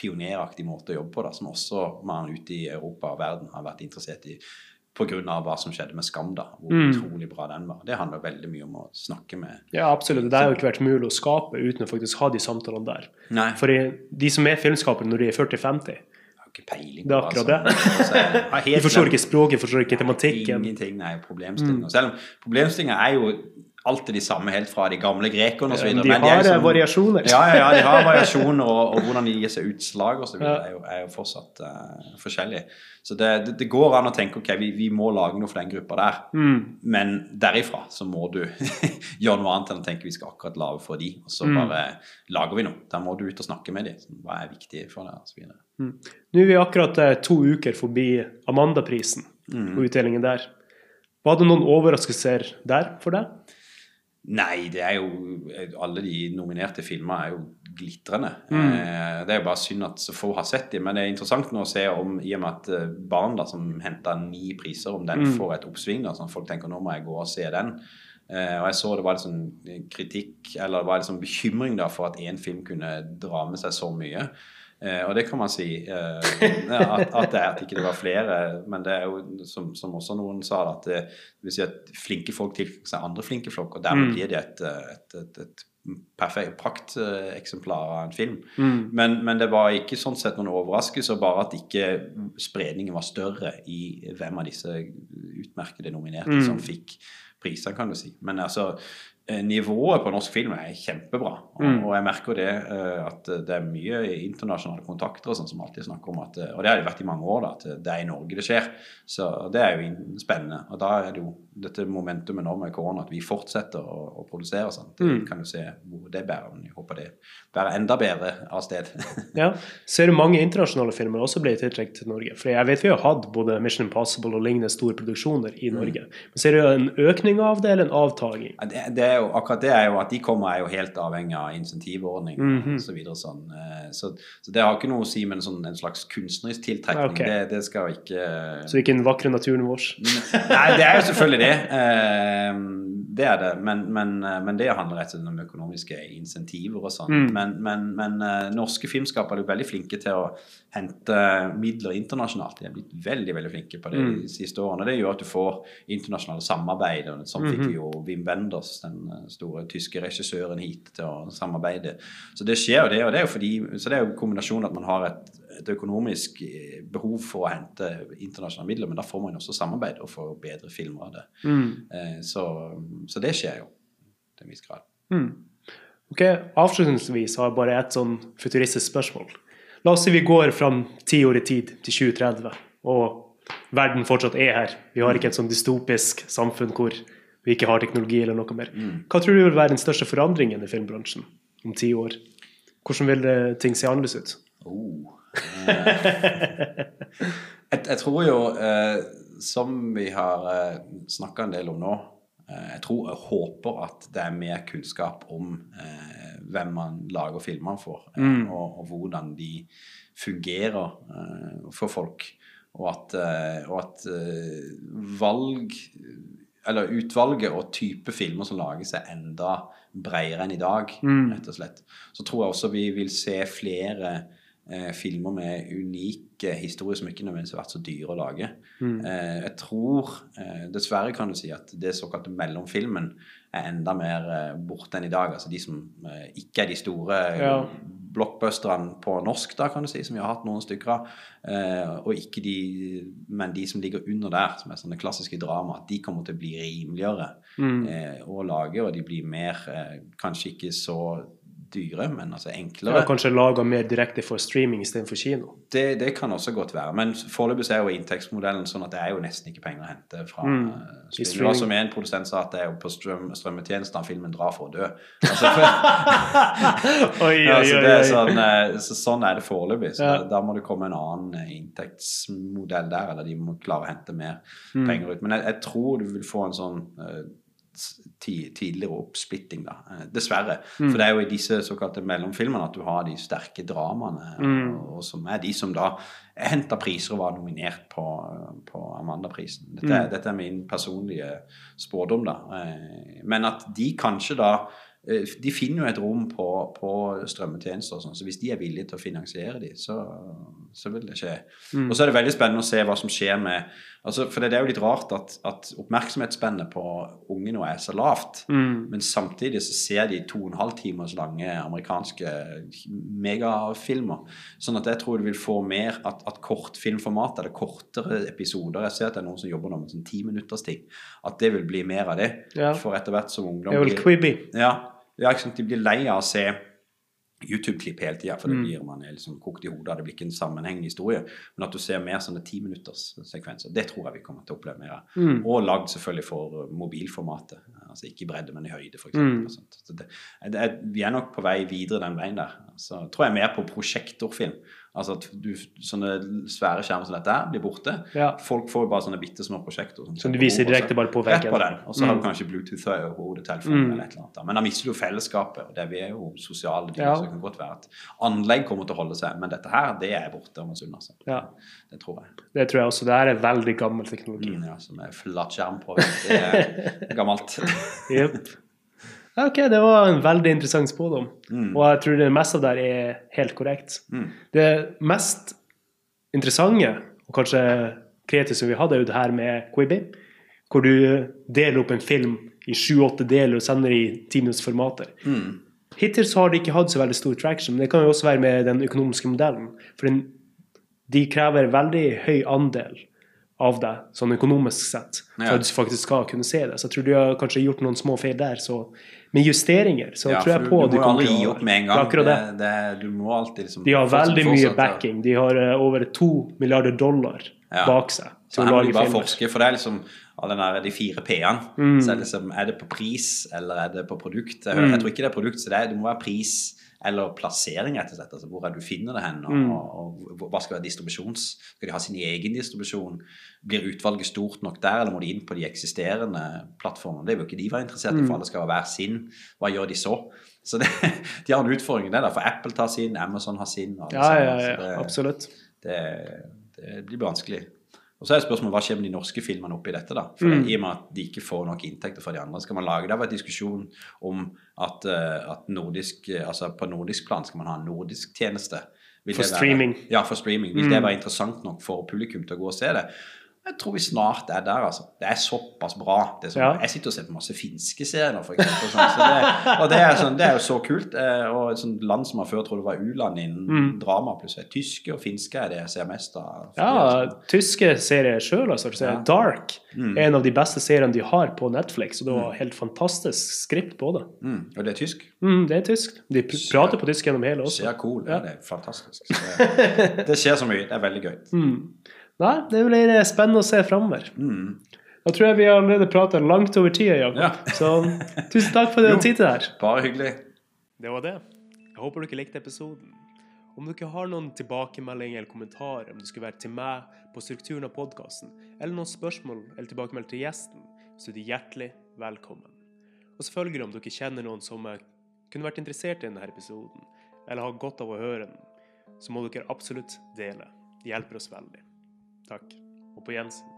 pioneraktig måte å jobbe på, da, som også man ute i Europa og verden har vært interessert i pga. hva som skjedde med Skam, da, hvor Mm. utrolig bra den var. Det handler veldig mye om å snakke med Ja, absolutt. Det har jo ikke vært mulig å skape uten å faktisk ha de samtalene der. Nei, For de som er filmskapere når de er 40-50, ikke peiling Det er akkurat det. altså, de forstår ikke språket, forstår ikke tematikken. Ingenting, nei, problemstillinger. Mm. Selv om problemstillinger er jo alltid de samme helt fra de gamle grekerne osv. De har eh, variasjoner. Ja, ja, ja, de har [LAUGHS] variasjoner, og, og hvordan de gir seg utslag osv. Ja. Er, jo- er jo fortsatt uh, forskjellig. Så det, det, det går an å tenke ok, vi, vi må lage noe for den gruppa der. Mm. Men derifra så må du [LAUGHS] gjøre noe annet enn å tenke vi skal akkurat lage for de, og så Mm. bare lager vi noe. Da må du ut og snakke med de. Hva er viktig for deg? Så. Nå er vi akkurat uh, to uker forbi Amandaprisen Mm. og utdelingen der. Var det noen overraskelser der for deg? Nei, det er jo Alle de nominerte filmer er jo glitrende. Mm. Eh, det er jo bare synd at så få har sett dem. Men det er interessant nå å se om i og med at eh, barn da, som henta ni priser, om den Mm. får et oppsving. da, sånn Folk tenker nå må jeg gå og se den. Eh, og jeg så det var sånn kritikk, eller det var sånn bekymring da for at én film kunne dra med seg så mye. Eh, og det kan man si eh, at, at det er at ikke det var flere. Men det er jo som, som også noen sa, at det, det si at flinke folk tiltrekker seg andre flinke folk, og dermed Mm. blir det et, et, et, et perfekt prakteksemplar av en film. Mm. Men, men det var ikke sånn sett noen overraskelse, bare at ikke spredningen var større i hvem av disse utmerkede nominerte Mm. som fikk priser, kan du si. Men altså, eh, nivået på norsk film er kjempebra. Og, Mm. og jeg merker det eh, at det er mye internasjonale kontakter og sånn som alltid snakker om at eh, Og det har det vært i mange år, da, at det er i Norge det skjer. Så det er jo spennende. Og da er det jo dette momentumet nå med korona, at vi fortsetter å, å produsere sånn. Det Mm. kan du se hvor det bærer. Men jeg håper det bærer enda bedre av sted. [LAUGHS] Ja. Ser du mange internasjonale filmer også ble tiltrukket til Norge? For jeg vet vi har hatt både Mission Impossible og lignende store produksjoner i Norge. Men ser du en økning av det, eller en avtaging? Ja, Det, det er jo, akkurat det er jo at de kommer er jo helt avhengig av insentivordning -hmm. og så sånn. Eh, Så, så det har ikke noe å si med en, sånn, en slags kunstnerisk tiltrekning. okay. Det, det skal ikke Så ikke den vakre naturen vår? Nei, det er jo selvfølgelig det. Eh, Det er det. Men, men, eh, men det handler rett og slett om økonomiske insentiver og sånn. Mm. Men, men, men eh, norske filmskapere er jo veldig flinke til å hente midler internasjonalt. De er blitt veldig veldig flinke på det Mm. de siste årene. Det gjør at du får internasjonale samarbeid. Sånn fikk vi jo Wim Wenders, den eh, store tyske regissøren, hit til å samarbeide. Så det skjer jo det, og det er jo fordi, så det er jo kombinasjonen at man har et, et økonomisk eh, behov for å hente internasjonale midler, men da får man også samarbeid og får bedre filmer av det. Mm. Eh, så, så det skjer jo til en viss grad. Mm. Ok, Avslutningsvis har jeg bare et sånn futuristisk spørsmål. La oss si vi går fram ti år i tid, til 2030, og verden fortsatt er her. Vi har ikke et sånn dystopisk samfunn hvor vi ikke har teknologi eller noe mer. Hva tror du vil være den største forandringen i filmbransjen om ti år? Hvordan vil ting se annerledes ut? Oh. Eh, [LAUGHS] jeg, jeg tror jo, eh, som vi har eh, snakka en del om nå eh, Jeg tror og håper at det er mer kunnskap om eh, hvem man lager filmer for, eh, Mm. og, og hvordan de fungerer eh, for folk. Og at, eh, og at valg Eller utvalget og type filmer som lages, er enda bredere enn i dag, Mm. rett og slett. Så tror jeg også vi vil se flere eh, filmer med unike historier som ikke nødvendigvis har vært så dyre å lage. Mm. Eh, jeg tror, eh, dessverre kan du si, at det såkalte mellomfilmen er enda mer eh, borte enn i dag. Altså de som eh, ikke er de store eh, Ja. blockbusterne på norsk, da kan du si, som vi har hatt noen stykker av. Og ikke de, men de som ligger under der, som er sånne klassiske drama, at de kommer til å bli rimeligere Mm. å lage, og de blir mer Kanskje ikke så dyre, men altså Ja, enklere. kanskje laga mer direkte for streaming istedenfor kino. Det, det kan også godt være. Men foreløpig er jo inntektsmodellen sånn at det er jo nesten ikke penger å hente fra Mm. mm. Streaming. som en produsent sa, at det er jo på strøm, strømmetjenestene filmen drar for å dø. Altså, for, [LAUGHS] Oi, oi, så oi, det er sånn, eh, så sånn er det foreløpig. Så Ja. da, da må det komme en annen eh, inntektsmodell der, eller de må klare å hente mer Mm. penger ut. Men jeg, jeg tror du vil få en sånn eh, tidligere oppsplitting, da. Eh, dessverre. Mm. For det er jo i disse såkalte mellomfilmene at du har de sterke dramaene, Mm. og, som er de som da henta priser og var nominert på, på Amanda-prisen. Dette, Mm. dette er min personlige spådom, da. Eh, Men at de kanskje da eh, De finner jo et rom på, på strømmetjenester og sånn, så hvis de er villige til å finansiere de, så, så vil det skje. Mm. Og så er det veldig spennende å se hva som skjer med altså, For det er jo litt rart at, at oppmerksomhetsspennet på unge nå er så lavt. Mm. Men samtidig så ser de to og en halv timers lange amerikanske megafilmer. Sånn at jeg tror du vil få mer at, at kortfilmformat, eller kortere episoder Jeg ser at det er noen som jobber nå med sånn ti minutters ting. At det vil bli mer av det. Ja. For etter hvert som ungdom Det er vel blir Quibi. ja, ja, ikke sant? De blir lei av å se YouTube-klipp hele tida, for det Mm. blir man liksom kokt i hodet. Det blir ikke en sammenhengende historie. Men at du ser mer sånne timinutterssekvenser, det tror jeg vi kommer til å oppleve mer av. Mm. Og lagd selvfølgelig for mobilformatet. Altså ikke i bredde, men i høyde, f.eks. Mm. Så det, det vi er nok på vei videre den veien der. Så tror jeg mer på prosjektorfilm. Altså at du, sånne svære skjermer som dette her blir borte. Ja. Folk får jo bare sånne bitte små prosjekter. Som du viser direkte bare på Rett veggen. på den. Og så har Mm. du kanskje Bluetooth-hodetelefonen Mm. eller et eller annet. Men da mister du fellesskapet. og det, Vi er jo sosiale dyr, Ja. så det kan godt være at anlegg kommer til å holde seg. Men dette her, det er borte om en stund. Altså. Ja. Det tror jeg. Det tror jeg også. Det her er veldig gammel teknologi. Mm, ja, som er flatskjerm på. Det er [LAUGHS] gammelt. Jep. Ja, Ok, det var en veldig interessant spådom. Mm. Og jeg tror det meste av det er helt korrekt. Mm. Det mest interessante, og kanskje kreative som vi hadde, er jo det her med Quibi. Hvor du deler opp en film i sju-åtte deler og sender i timinuttsformater. Mm. Hittil så har det ikke hatt så veldig stor traction, men det kan jo også være med den økonomiske modellen. For den, de krever veldig høy andel av deg, sånn økonomisk sett, for Ja. at du faktisk skal kunne se det. Så jeg tror du har kanskje gjort noen små feil der. Så med justeringer så Ja, tror jeg på du, du kommer aldri gi opp med en gang. det. Det, det, du må alltid liksom De har veldig mye backing. De har uh, over to milliarder dollar Ja. bak seg Så her må de bare filmer. forske, for det er liksom den der, de fire P-ene. Mm. Så er det liksom, er det på pris, eller er det på produkt? Jeg, Mm. jeg tror ikke det er produkt, så det, er, det må være pris eller plassering, rett og slett. Altså, hvor er du finner det hen, og, Mm. og, og hva skal være distribusjons? Skal de ha sin egen distribusjon? Blir utvalget stort nok der, eller må de inn på de eksisterende plattformene? Det vil jo ikke de være interessert i, Mm. for alle skal ha hver sin. Hva gjør de så? Så det, [LAUGHS] de har en utfordring der, for Apple tar sin, Amazon har sin. Ja, ja, ja, det- absolutt. det, det blir vanskelig. Og så er spørsmålet hva skjer med de norske filmene oppi dette, da? For Mm. I og med at de ikke får nok inntekter fra de andre, skal man lage Det har vært diskusjon om at, eh, at nordisk, eh, altså på nordisk plan skal man ha en nordisk tjeneste. Vil For det være- streaming. Ja, for streaming. Vil Mm. det være interessant nok for publikum til å gå og se det? Jeg tror vi snart er der, altså. Det er såpass bra. Det er sånn, Ja. Jeg sitter og ser på masse finske serier nå, for eksempel. Sånn, så det, og det er, sånn, det er jo så kult. Eh, og et sånt land som man før trodde var u-land innen Mm. drama, plutselig. Tyske og finske er det jeg ser mest av. Ja, tyske serier sjøl, altså. Ja. Dark Mm. er en av de beste seriene de har på Netflix, og det var helt fantastisk skript på det. Mm. Og det er tysk. Mm, det er tysk. De pr prater på tysk gjennom hele også. Ser cool. Ja. Det er fantastisk. Det, det skjer så mye. Det er veldig gøy. [LAUGHS] Mm. Nei, det blir spennende å se framover. Mm. Da tror jeg vi har allerede prata langt over tida, Jakob. Ja. Så tusen takk for at [LAUGHS] Jo. du tid her. Bare hyggelig. Det var det. Jeg håper dere likte episoden. Om dere har noen tilbakemelding eller kommentar om det skulle være til meg på strukturen av podkasten, eller noen spørsmål eller tilbakemelding til gjesten, så er de hjertelig velkommen. Og selvfølgelig om dere kjenner noen som eh, kunne vært interessert i denne episoden, eller har godt av å høre den, så må dere absolutt dele. Det hjelper oss veldig. Takk, og på gjensyn.